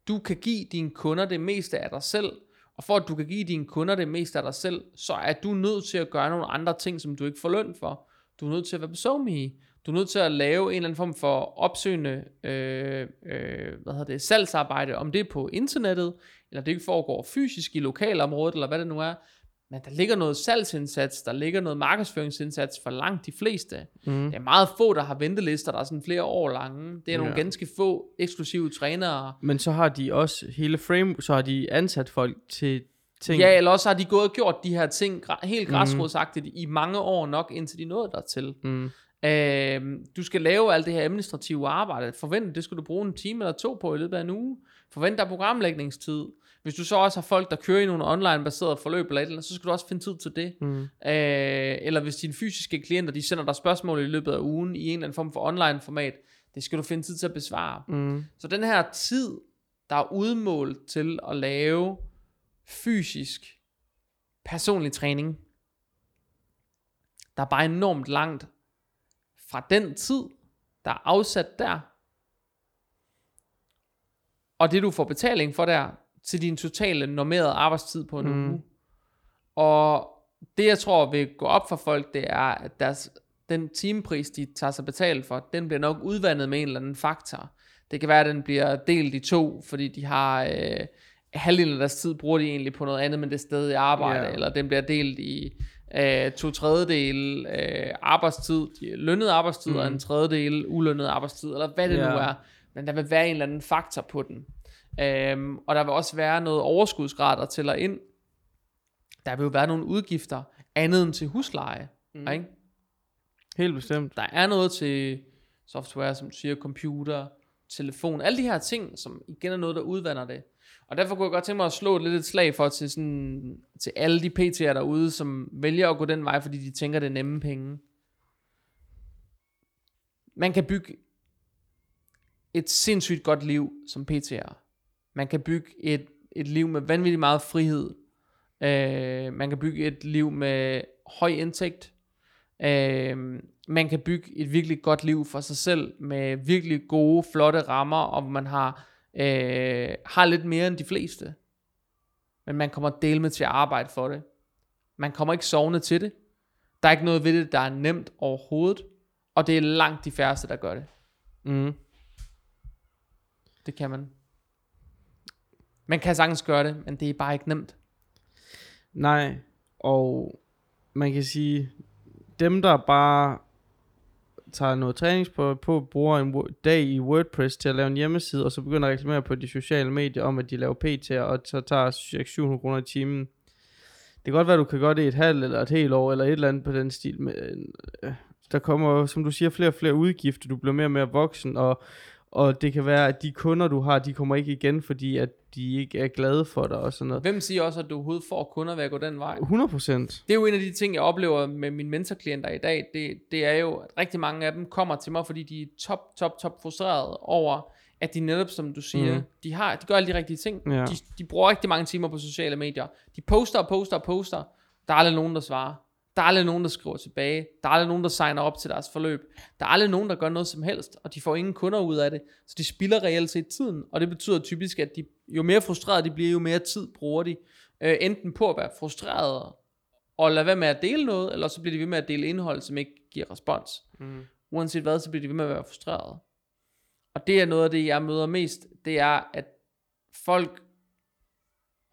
du kan give dine kunder det meste af dig selv, og for at du kan give dine kunder det meste af dig selv, så er du nødt til at gøre nogle andre ting, som du ikke får løn for. Du er nødt til at være på SoMe. Du er nødt til at lave en eller anden form for opsøgende øh, øh, hvad hedder det, salgsarbejde, om det er på internettet, eller det foregår fysisk i lokalområdet, eller hvad det nu er. Men der ligger noget salgsindsats, der ligger noget markedsføringsindsats for langt de fleste. Mm. Det er meget få, der har ventelister, der er sådan flere år lange. Det er nogle Ja. ganske få eksklusive trænere. Men så har de også hele frame, så har de ansat folk til ting. Ja, eller også har de gået og gjort de her ting helt græsrodsagtigt i mange år nok, indtil de nåede dertil. Mm. Øh, du skal lave alt det her administrative arbejde. Forvent, det skal du bruge en time eller to på i løbet af en uge. Forvent dig programlægningstid. Hvis du så også har folk, der kører i nogle online-baserede forløb eller et eller andet, så skal du også finde tid til det. Mm. Øh, eller hvis dine fysiske klienter, de sender dig spørgsmål i løbet af ugen i en eller anden form for online format, det skal du finde tid til at besvare. Mm. Så den her tid, der er udmålt til at lave fysisk personlig træning, der er bare enormt langt fra den tid, der er afsat der, og det du får betaling for der, til din totale normerede arbejdstid på en Mm. mm. uge. Og det jeg tror vil gå op for folk, det er, at deres, den timepris, de tager sig betalt for, den bliver nok udvandet med en eller anden faktor. Det kan være, at den bliver delt i to, fordi de har øh, halvdelen af deres tid bruger de egentlig på noget andet, men det er stadig arbejde, yeah. eller den bliver delt i øh, to tredjedel øh, arbejdstid, lønnet arbejdstid, mm. og en tredjedel ulønnet arbejdstid, eller hvad det Ja. nu er. Men der vil være en eller anden faktor på den. Øhm, og der vil også være noget overskudsgrad, der tæller ind. Der vil jo være nogle udgifter, andet end til husleje. Mm. Ikke? Helt bestemt. Der er noget til software, som siger, computer, telefon, alle de her ting, som igen er noget, der udvander det. Og derfor kunne jeg godt tænke mig at slå et lidt et slag for til, sådan, til alle de PT'er derude, som vælger at gå den vej, fordi de tænker, det er nemme penge. Man kan bygge et sindssygt godt liv som PT'er. Man kan bygge et, et liv med vanvittigt meget frihed. Øh, man kan bygge et liv med høj indtægt. Øh, man kan bygge et virkelig godt liv for sig selv med virkelig gode, flotte rammer, og man har, øh, har lidt mere end de fleste. Men man kommer dele med til at arbejde for det. Man kommer ikke sovende til det. Der er ikke noget ved det, der er nemt overhovedet. Og det er langt de færreste, der gør det. Mm. Det kan man. Man kan sagtens gøre det, men det er bare ikke nemt. Nej, og man kan sige, dem der bare tager noget trænings på, på bruger en dag i WordPress til at lave en hjemmeside, og så begynder at reklamere på de sociale medier om, at de laver PT, og så tager 700 kroner i timen. Det kan godt være, at du kan gøre det i et halvt eller et helt år, eller et eller andet på den stil. Men, øh, der kommer, som du siger, flere og flere udgifter, du bliver mere og mere voksen, og, og det kan være, at de kunder, du har, de kommer ikke igen, fordi at de ikke er glade for dig og sådan noget. Hvem siger også, at du overhovedet får kunder ved at gå den vej? 100 procent. Det er jo en af de ting, jeg oplever med mine mentorklienter i dag. Det, det er jo, at rigtig mange af dem kommer til mig, fordi de er top, top, top frustrerede over, at de netop, som du siger, mm. de, har, de gør alle de rigtige ting. Ja. De, de bruger rigtig mange timer på sociale medier. De poster og poster og poster. Der er aldrig nogen, der svarer. Der er aldrig nogen, der skriver tilbage. Der er aldrig nogen, der signer op til deres forløb. Der er aldrig nogen, der gør noget som helst, og de får ingen kunder ud af det. Så de spilder reelt set tiden, og det betyder typisk, at de, jo mere frustrerede de bliver, jo mere tid bruger de. Øh, enten på at være frustrerede og lade være med at dele noget, eller så bliver de ved med at dele indhold, som ikke giver respons. Mm. Uanset hvad, så bliver de ved med at være frustrerede. Og det er noget af det, jeg møder mest, det er, at folk,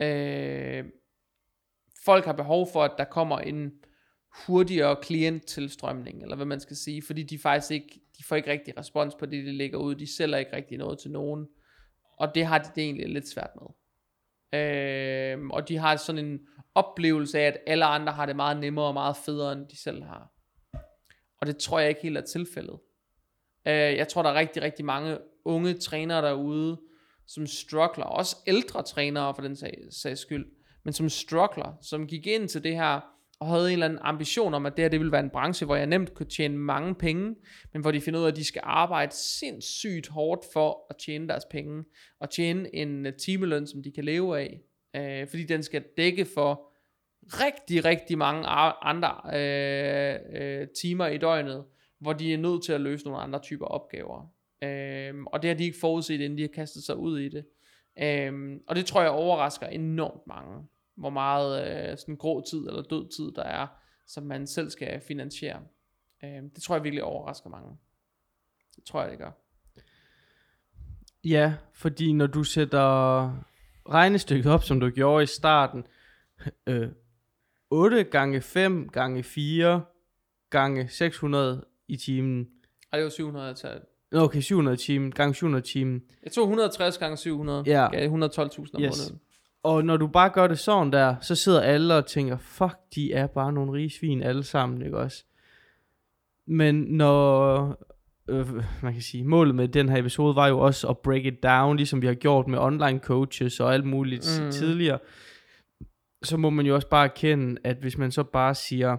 øh, folk har behov for, at der kommer en hurtigere klienttilstrømning, eller hvad man skal sige, fordi de faktisk ikke, de får ikke rigtig respons på det, de lægger ud, de sælger ikke rigtig noget til nogen, og det har de det egentlig lidt svært med. Øh, og de har sådan en oplevelse af, at alle andre har det meget nemmere og meget federe, end de selv har. Og det tror jeg ikke helt er tilfældet. Øh, jeg tror, der er rigtig, rigtig mange unge trænere derude, som struggler, også ældre trænere for den sag, sags skyld, men som struggler, som gik ind til det her, og havde en eller anden ambition om, at det her det ville være en branche, hvor jeg nemt kunne tjene mange penge, men hvor de finder ud af, at de skal arbejde sindssygt hårdt for at tjene deres penge, og tjene en øh, timeløn, som de kan leve af, øh, fordi den skal dække for rigtig, rigtig mange andre øh, øh, timer i døgnet, hvor de er nødt til at løse nogle andre typer opgaver. Øh, og det har de ikke forudset, inden de har kastet sig ud i det. Øh, og det tror jeg overrasker enormt mange, hvor meget øh, sådan grå tid eller død tid der er, som man selv skal finansiere. Øhm, det tror jeg virkelig overrasker mange. Det tror jeg, det gør. Ja, fordi når du sætter regnestykket op, som du gjorde i starten, øh, 8 gange 5 gange 4 gange 600 i timen. Og det var 700 til... Nå, Okay, 700 i timen, gange 700 i timen. Jeg tog 160 gange 700, Ja. gav 112.000 om Yes. måneden. Og når du bare gør det sådan der, så sidder alle og tænker, fuck, de er bare nogle rige svin alle sammen, ikke også? Men når, øh, man kan sige, målet med den her episode var jo også at break it down, ligesom vi har gjort med online coaches og alt muligt Mm. tidligere, så må man jo også bare erkende, at hvis man så bare siger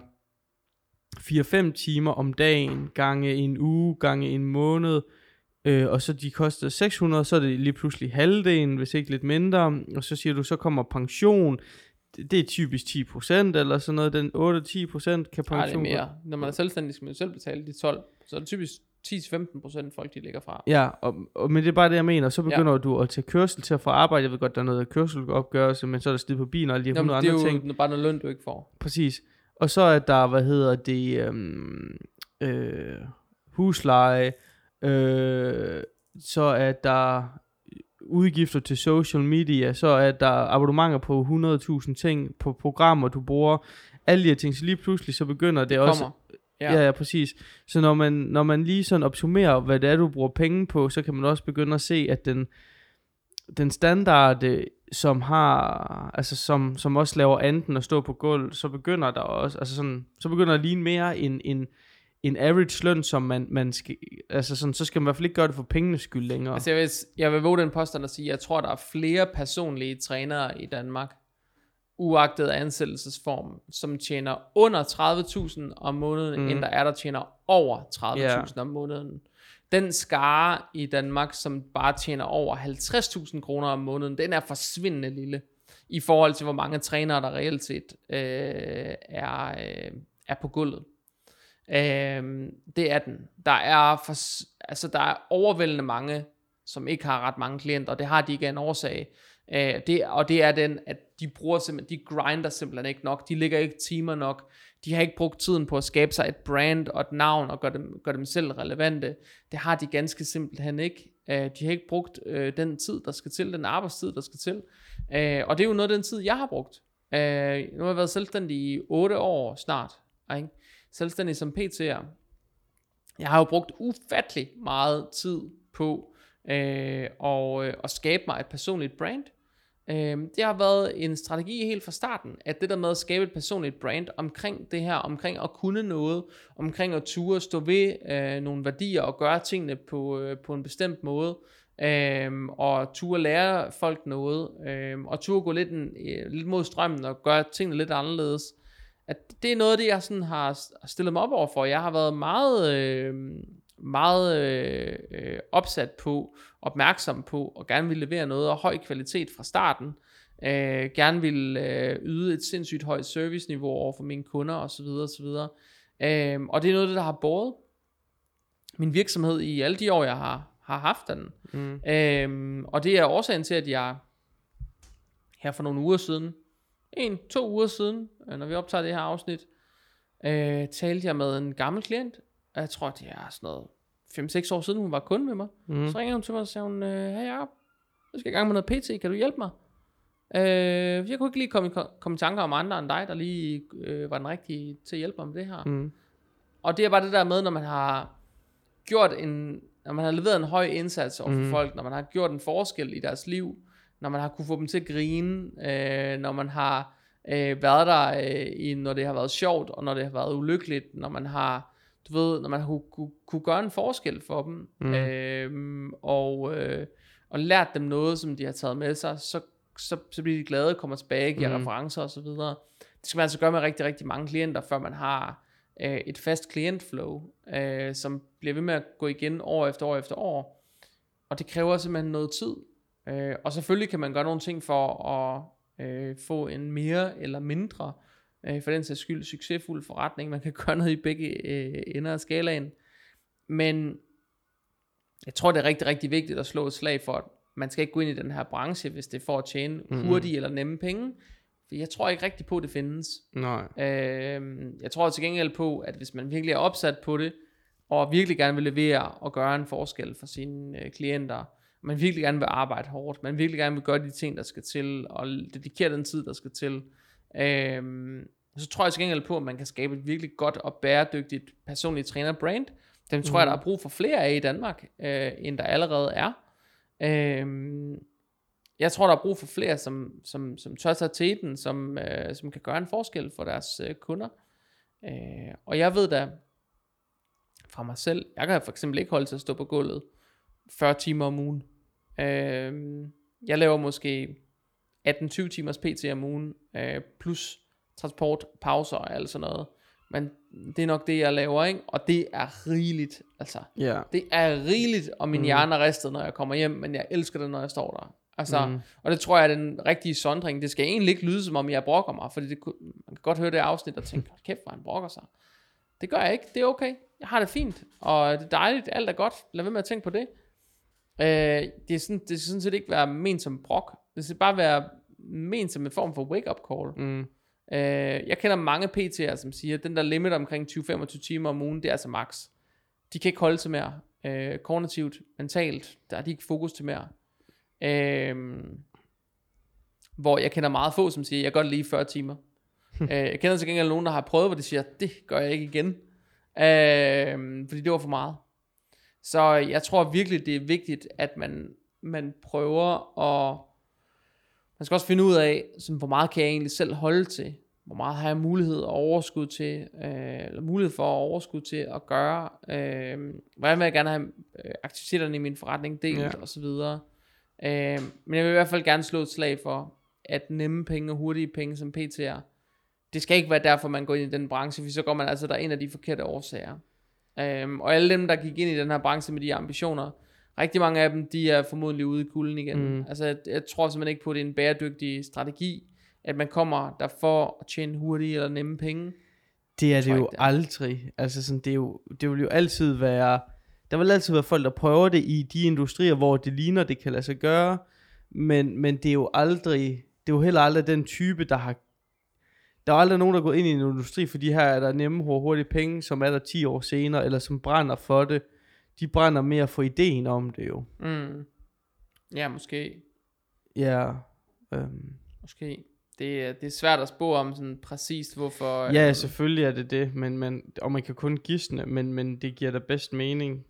4-5 timer om dagen, gange en uge, gange en måned, øh, og så de koster 600, så er det lige pludselig halvdelen, hvis ikke lidt mindre, og så siger du, så kommer pension, det, er typisk 10% eller sådan noget, den 8-10% kan Nej, det er pension mere. Når man er selvstændig, skal man selv betale de 12. Så er det typisk 10-15% folk, de ligger fra. Ja, og, og, men det er bare det, jeg mener. Så begynder ja. du at tage kørsel til at få arbejde. Jeg ved godt, der er noget kørselsopgørelse, men så er der slid på bilen og alle de her Jamen, 100 det er andre jo ting. bare noget løn, du ikke får. Præcis. Og så er der, hvad hedder det, øhm, øh, husleje, øh, så er der udgifter til social media, så er der abonnementer på 100.000 ting, på programmer, du bruger, alle de her ting, så lige pludselig så begynder det, Det også. Ja. ja, ja, præcis. Så når man, når man lige sådan opsummerer, hvad det er, du bruger penge på, så kan man også begynde at se, at den, den standard, øh, som har, altså som, som også laver anden at stå på gulv, så begynder der også, altså sådan, så begynder det at ligne mere en, en, en average løn, som man, man skal, altså sådan, så skal man i hvert fald ikke gøre det for pengenes skyld længere. Altså jeg vil, jeg vil våge den påstand at sige, at jeg tror, der er flere personlige trænere i Danmark, uagtet ansættelsesform, som tjener under 30.000 om måneden, Mm. end der er, der tjener over 30.000 Ja. om måneden. Den skare i Danmark, som bare tjener over 50.000 kroner om måneden, den er forsvindende lille i forhold til, hvor mange trænere, der reelt set øh, er, øh, er på gulvet. Øh, det er den. Der er, for, altså, der er overvældende mange, som ikke har ret mange klienter, og det har de ikke af en årsag. Øh, det, og det er den, at de bruger simpelthen, de grinder simpelthen ikke nok, de ligger ikke timer nok, de har ikke brugt tiden på at skabe sig et brand og et navn og gøre dem, gøre dem selv relevante. Det har de ganske simpelthen ikke. Øh, de har ikke brugt øh, den tid, der skal til, den arbejdstid, der skal til. Øh, og det er jo noget af den tid, jeg har brugt. Øh, nu har jeg været selvstændig i 8 år snart. Ikke? Selvstændig som PT'er. Jeg har jo brugt ufattelig meget tid på øh, og, øh, at skabe mig et personligt brand. Øh, det har været en strategi helt fra starten, at det der med at skabe et personligt brand omkring det her, omkring at kunne noget, omkring at ture stå ved øh, nogle værdier og gøre tingene på, øh, på en bestemt måde, øh, og ture lære folk noget, øh, og ture gå lidt, en, øh, lidt mod strømmen og gøre tingene lidt anderledes. At det er noget af det, jeg sådan har stillet mig op over for. Jeg har været meget... Øh, meget øh, opsat på, opmærksom på, og gerne vil levere noget af høj kvalitet fra starten. Øh, gerne vil øh, yde et sindssygt højt serviceniveau over for mine kunder osv. osv. Øh, og det er noget, der har båret min virksomhed i alle de år, jeg har, har haft den. Mm. Øh, og det er årsagen til, at jeg her for nogle uger siden, en, to uger siden, øh, når vi optager det her afsnit, øh, talte jeg med en gammel klient, jeg tror, det er sådan noget 5-6 år siden, hun var kunde med mig. Mm. Så ringede hun til mig og sagde hun, øh, hey Jacob, jeg skal i gang med noget PT, kan du hjælpe mig? Øh, jeg kunne ikke lige komme i, komme i tanker om andre end dig, der lige øh, var den rigtige til at hjælpe mig med det her. Mm. Og det er bare det der med, når man har gjort en, når man har leveret en høj indsats over for mm. folk, når man har gjort en forskel i deres liv, når man har kunne få dem til at grine, øh, når man har øh, været der, øh, i, når det har været sjovt, og når det har været ulykkeligt, når man har du ved, når man kunne, kunne, kunne gøre en forskel for dem, mm. øh, og, øh, og lært dem noget, som de har taget med sig, så, så, så bliver de glade, kommer tilbage, giver mm. referencer osv. Det skal man altså gøre med rigtig, rigtig mange klienter, før man har øh, et fast klientflow, øh, som bliver ved med at gå igen år efter år efter år. Og det kræver simpelthen noget tid. Øh, og selvfølgelig kan man gøre nogle ting for at øh, få en mere eller mindre øh, for den sags skyld succesfuld forretning. Man kan gøre noget i begge øh, ender af skalaen. Men jeg tror, det er rigtig, rigtig vigtigt at slå et slag for, at man skal ikke gå ind i den her branche, hvis det er for at tjene mm-hmm. hurtige eller nemme penge. For jeg tror ikke rigtig på, at det findes. Nej. Øh, jeg tror til gengæld på, at hvis man virkelig er opsat på det, og virkelig gerne vil levere og gøre en forskel for sine øh, klienter, man virkelig gerne vil arbejde hårdt, man virkelig gerne vil gøre de ting, der skal til, og dedikere den tid, der skal til, Øhm, så tror jeg til gengæld på, at man kan skabe et virkelig godt og bæredygtigt personligt træner-brand. Dem tror mm. jeg, der er brug for flere af i Danmark, øh, end der allerede er. Øhm, jeg tror, der er brug for flere, som, som, som tør tage teten, som, øh, som kan gøre en forskel for deres øh, kunder. Øh, og jeg ved da fra mig selv, jeg kan for eksempel ikke holde til at stå på gulvet 40 timer om ugen. Øh, jeg laver måske 18-20 timers PT om ugen, øh, plus transport, pauser og alt sådan noget. Men det er nok det, jeg laver, ikke? Og det er rigeligt, altså. Yeah. Det er rigeligt, og min mm. hjerne er ristet, når jeg kommer hjem, men jeg elsker det, når jeg står der. Altså, mm. og det tror jeg er den rigtige sondring. Det skal egentlig ikke lyde, som om jeg brokker mig, fordi det, man kan godt høre det afsnit og tænke, kæft, hvor han brokker sig. Det gør jeg ikke, det er okay. Jeg har det fint, og det er dejligt, alt er godt. Lad være med at tænke på det. Øh, det, er sådan, det skal sådan set ikke være ment som brok. Det skal bare være ment som en form for wake-up call. Mm. Øh, jeg kender mange PT'er, som siger, at den der limit omkring 20-25 timer om ugen, det er altså max. De kan ikke holde til mere. Øh, kognitivt, mentalt, der er de ikke fokus til mere. Øh, hvor jeg kender meget få, som siger, jeg gør det lige 40 timer. øh, jeg kender til gengæld nogen, der har prøvet, hvor de siger, det gør jeg ikke igen. Øh, fordi det var for meget. Så jeg tror virkelig, det er vigtigt, at man, man prøver at man skal også finde ud af, sådan, hvor meget kan jeg egentlig selv holde til? Hvor meget har jeg mulighed og overskud til, øh, eller mulighed for at overskud til at gøre? Øh, hvordan vil jeg gerne have øh, aktiviteterne i min forretning delt, ja. og så videre. Øh, men jeg vil i hvert fald gerne slå et slag for, at nemme penge og hurtige penge som PT'er, det skal ikke være derfor, man går ind i den branche, for så går man altså der en af de forkerte årsager. Øh, og alle dem, der gik ind i den her branche med de ambitioner, rigtig mange af dem, de er formodentlig ude i kulden igen. Mm. Altså, jeg, jeg tror simpelthen ikke på, at det er en bæredygtig strategi, at man kommer der for at tjene hurtige eller nemme penge. Det er det jo ikke, det er. aldrig. Altså, sådan, det, er jo, det vil jo altid være... Der vil altid være folk, der prøver det i de industrier, hvor det ligner, det kan lade sig gøre. Men, men det er jo aldrig... Det er jo heller aldrig den type, der har der er aldrig nogen, der går ind i en industri, fordi her er der nemme hurtige penge, som er der 10 år senere, eller som brænder for det de brænder mere for ideen om det jo. Mm. Ja, måske. Ja, øhm, Måske. Det, er- det er svært at spå om sådan præcist, hvorfor... ja øhm, selvfølgelig er det det, men, men, og man kan kun gisne, men, men det giver da bedst mening.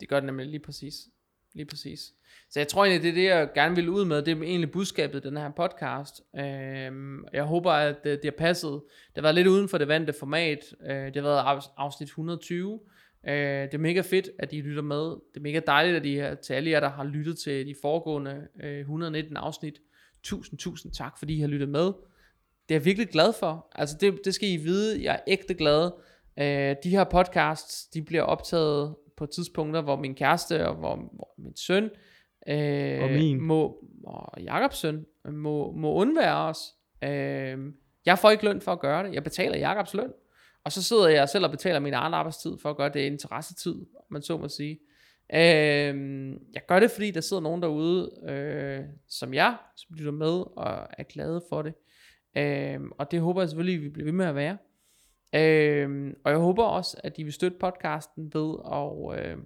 Det gør det nemlig lige præcis. Lige præcis. Så jeg tror egentlig, det er det, jeg gerne vil ud med. Det er egentlig budskabet i den her podcast. Øhm, jeg håber, at det, det har passet. Det har været lidt uden for det vante format. Øh, det har været afsnit 120. Øh, det er mega fedt, at I lytter med. Det er mega dejligt, at I, til alle jer, der har lyttet til de foregående øh, 119 afsnit. Tusind, tusind tak, fordi I har lyttet med. Det er jeg virkelig glad for. Altså det, det skal I vide. Jeg er ægte glad. Øh, de her podcasts, de bliver optaget på tidspunkter, hvor min kæreste og hvor, hvor min søn øh, Og min. må, og Jakobs søn må, må undvære os. Øh, jeg får ikke løn for at gøre det. Jeg betaler Jakobs løn. Og så sidder jeg selv og betaler min egen arbejdstid for at gøre det interessetid, man så må sige. Øh, jeg gør det, fordi der sidder nogen derude, øh, som jeg, som lytter med og er glade for det. Øh, og det håber jeg selvfølgelig, vi bliver ved med at være. Øh, og jeg håber også, at I vil støtte podcasten ved at øh,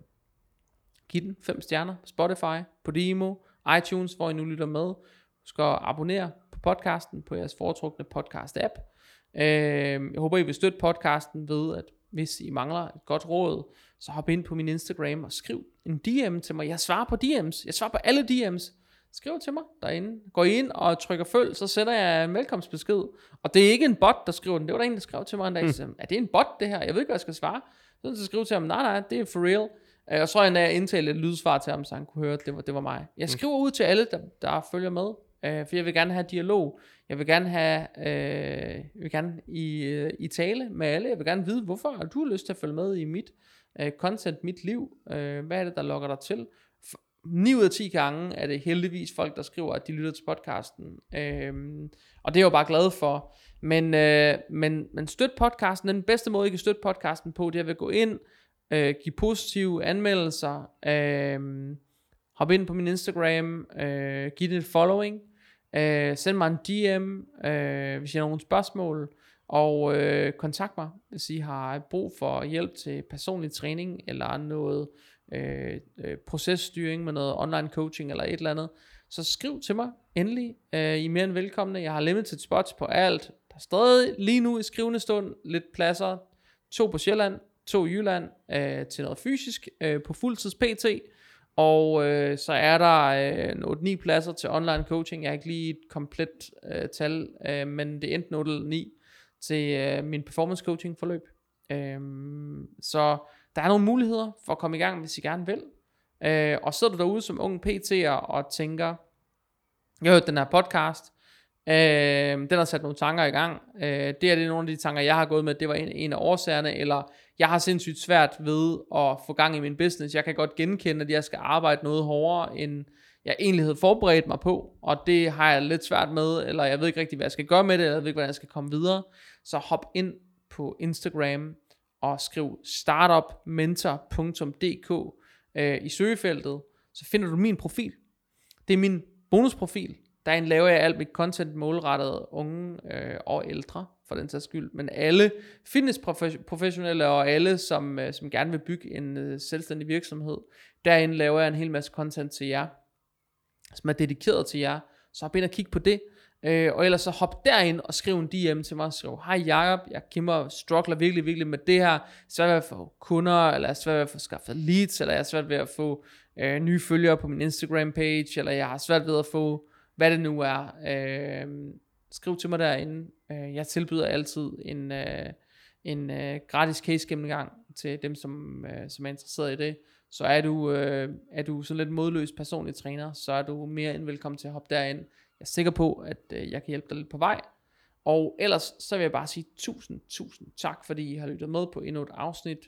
give den 5 stjerner Spotify, på Demo, iTunes, hvor I nu lytter med. Husk at abonnere på podcasten på jeres foretrukne podcast-app. Øh, jeg håber, I vil støtte podcasten ved, at hvis I mangler et godt råd, så hop ind på min Instagram og skriv en DM til mig. Jeg svarer på DM's. Jeg svarer på alle DM's. Skriv til mig derinde. Gå ind og trykker følg, så sender jeg en velkomstbesked. Og det er ikke en bot, der skriver den. Det var der en, der skrev til mig en dag. Mm. Er det en bot, det her? Jeg ved ikke, hvad jeg skal svare. Så skrive til ham, nej, nej, det er for real. Øh, Og så har jeg indtalt et lydsvar til ham, så han kunne høre, at det var, det var mig. Jeg skriver ud til alle, der, der følger med. Øh, for jeg vil gerne have dialog. Jeg vil gerne have, øh, jeg vil gerne i, øh, i tale med alle. Jeg vil gerne vide, hvorfor har du lyst til at følge med i mit øh, content, mit liv. Øh, hvad er det, der lokker dig til? For 9 ud af 10 gange er det heldigvis folk, der skriver, at de lytter til podcasten. Øhm, og det er jeg jo bare glad for. Men, øh, men, men støt podcasten. Den bedste måde, I kan støtte podcasten på, det er ved at gå ind, øh, give positive anmeldelser, øh, hop ind på min Instagram, øh, giv det et following, øh, send mig en DM, øh, hvis I har nogle spørgsmål, og øh, kontakt mig, hvis I har brug for hjælp til personlig træning, eller noget øh, øh, processtyring med noget online coaching, eller et eller andet, så skriv til mig endelig. Øh, I er mere end velkomne. Jeg har limited spots på alt. Der er stadig lige nu i skrivende stund lidt pladser. To på Sjælland, tog i Jylland øh, til noget fysisk øh, på fuldtids PT. Og øh, så er der øh, 8-9 pladser til online coaching. Jeg har ikke lige et komplet øh, tal, øh, men det endte 8 9 til øh, min performance coaching forløb. Øh, så der er nogle muligheder for at komme i gang, hvis I gerne vil. Øh, og sidder du derude som ung PT'er og tænker, jeg har hørt den her podcast, øh, den har sat nogle tanker i gang. Øh, det er det nogle af de tanker, jeg har gået med, det var en, en af årsagerne, eller jeg har sindssygt svært ved at få gang i min business. Jeg kan godt genkende, at jeg skal arbejde noget hårdere, end jeg egentlig havde forberedt mig på, og det har jeg lidt svært med, eller jeg ved ikke rigtig, hvad jeg skal gøre med det, eller jeg ved ikke, hvordan jeg skal komme videre. Så hop ind på Instagram og skriv startupmentor.dk øh, i søgefeltet, så finder du min profil. Det er min bonusprofil. Derinde laver jeg alt mit content målrettet unge øh, og ældre, for den sags skyld. Men alle fitnessprofessionelle og alle, som, øh, som gerne vil bygge en øh, selvstændig virksomhed, derinde laver jeg en hel masse content til jer, som er dedikeret til jer. Så hop ind og kig på det. Øh, og ellers så hop derind og skriv en DM til mig og skriv, hej Jacob, jeg kæmper, struggler virkelig, virkelig med det her. Jeg svært ved at få kunder, eller jeg er svært ved at få skaffet leads, eller jeg er svært ved at få øh, nye følgere på min Instagram page, eller jeg har svært ved at få, hvad det nu er. Øh, skriv til mig derinde. Øh, jeg tilbyder altid en, øh, en øh, gratis case gennemgang til dem, som, øh, som er interesseret i det. Så er du, øh, er du sådan lidt modløs personlig træner, så er du mere end velkommen til at hoppe derind. Jeg er sikker på, at øh, jeg kan hjælpe dig lidt på vej. Og ellers så vil jeg bare sige tusind, tusind tak, fordi I har lyttet med på endnu et afsnit.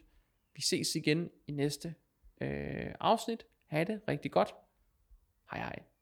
Vi ses igen i næste øh, afsnit. Ha' det rigtig godt. Hej hej.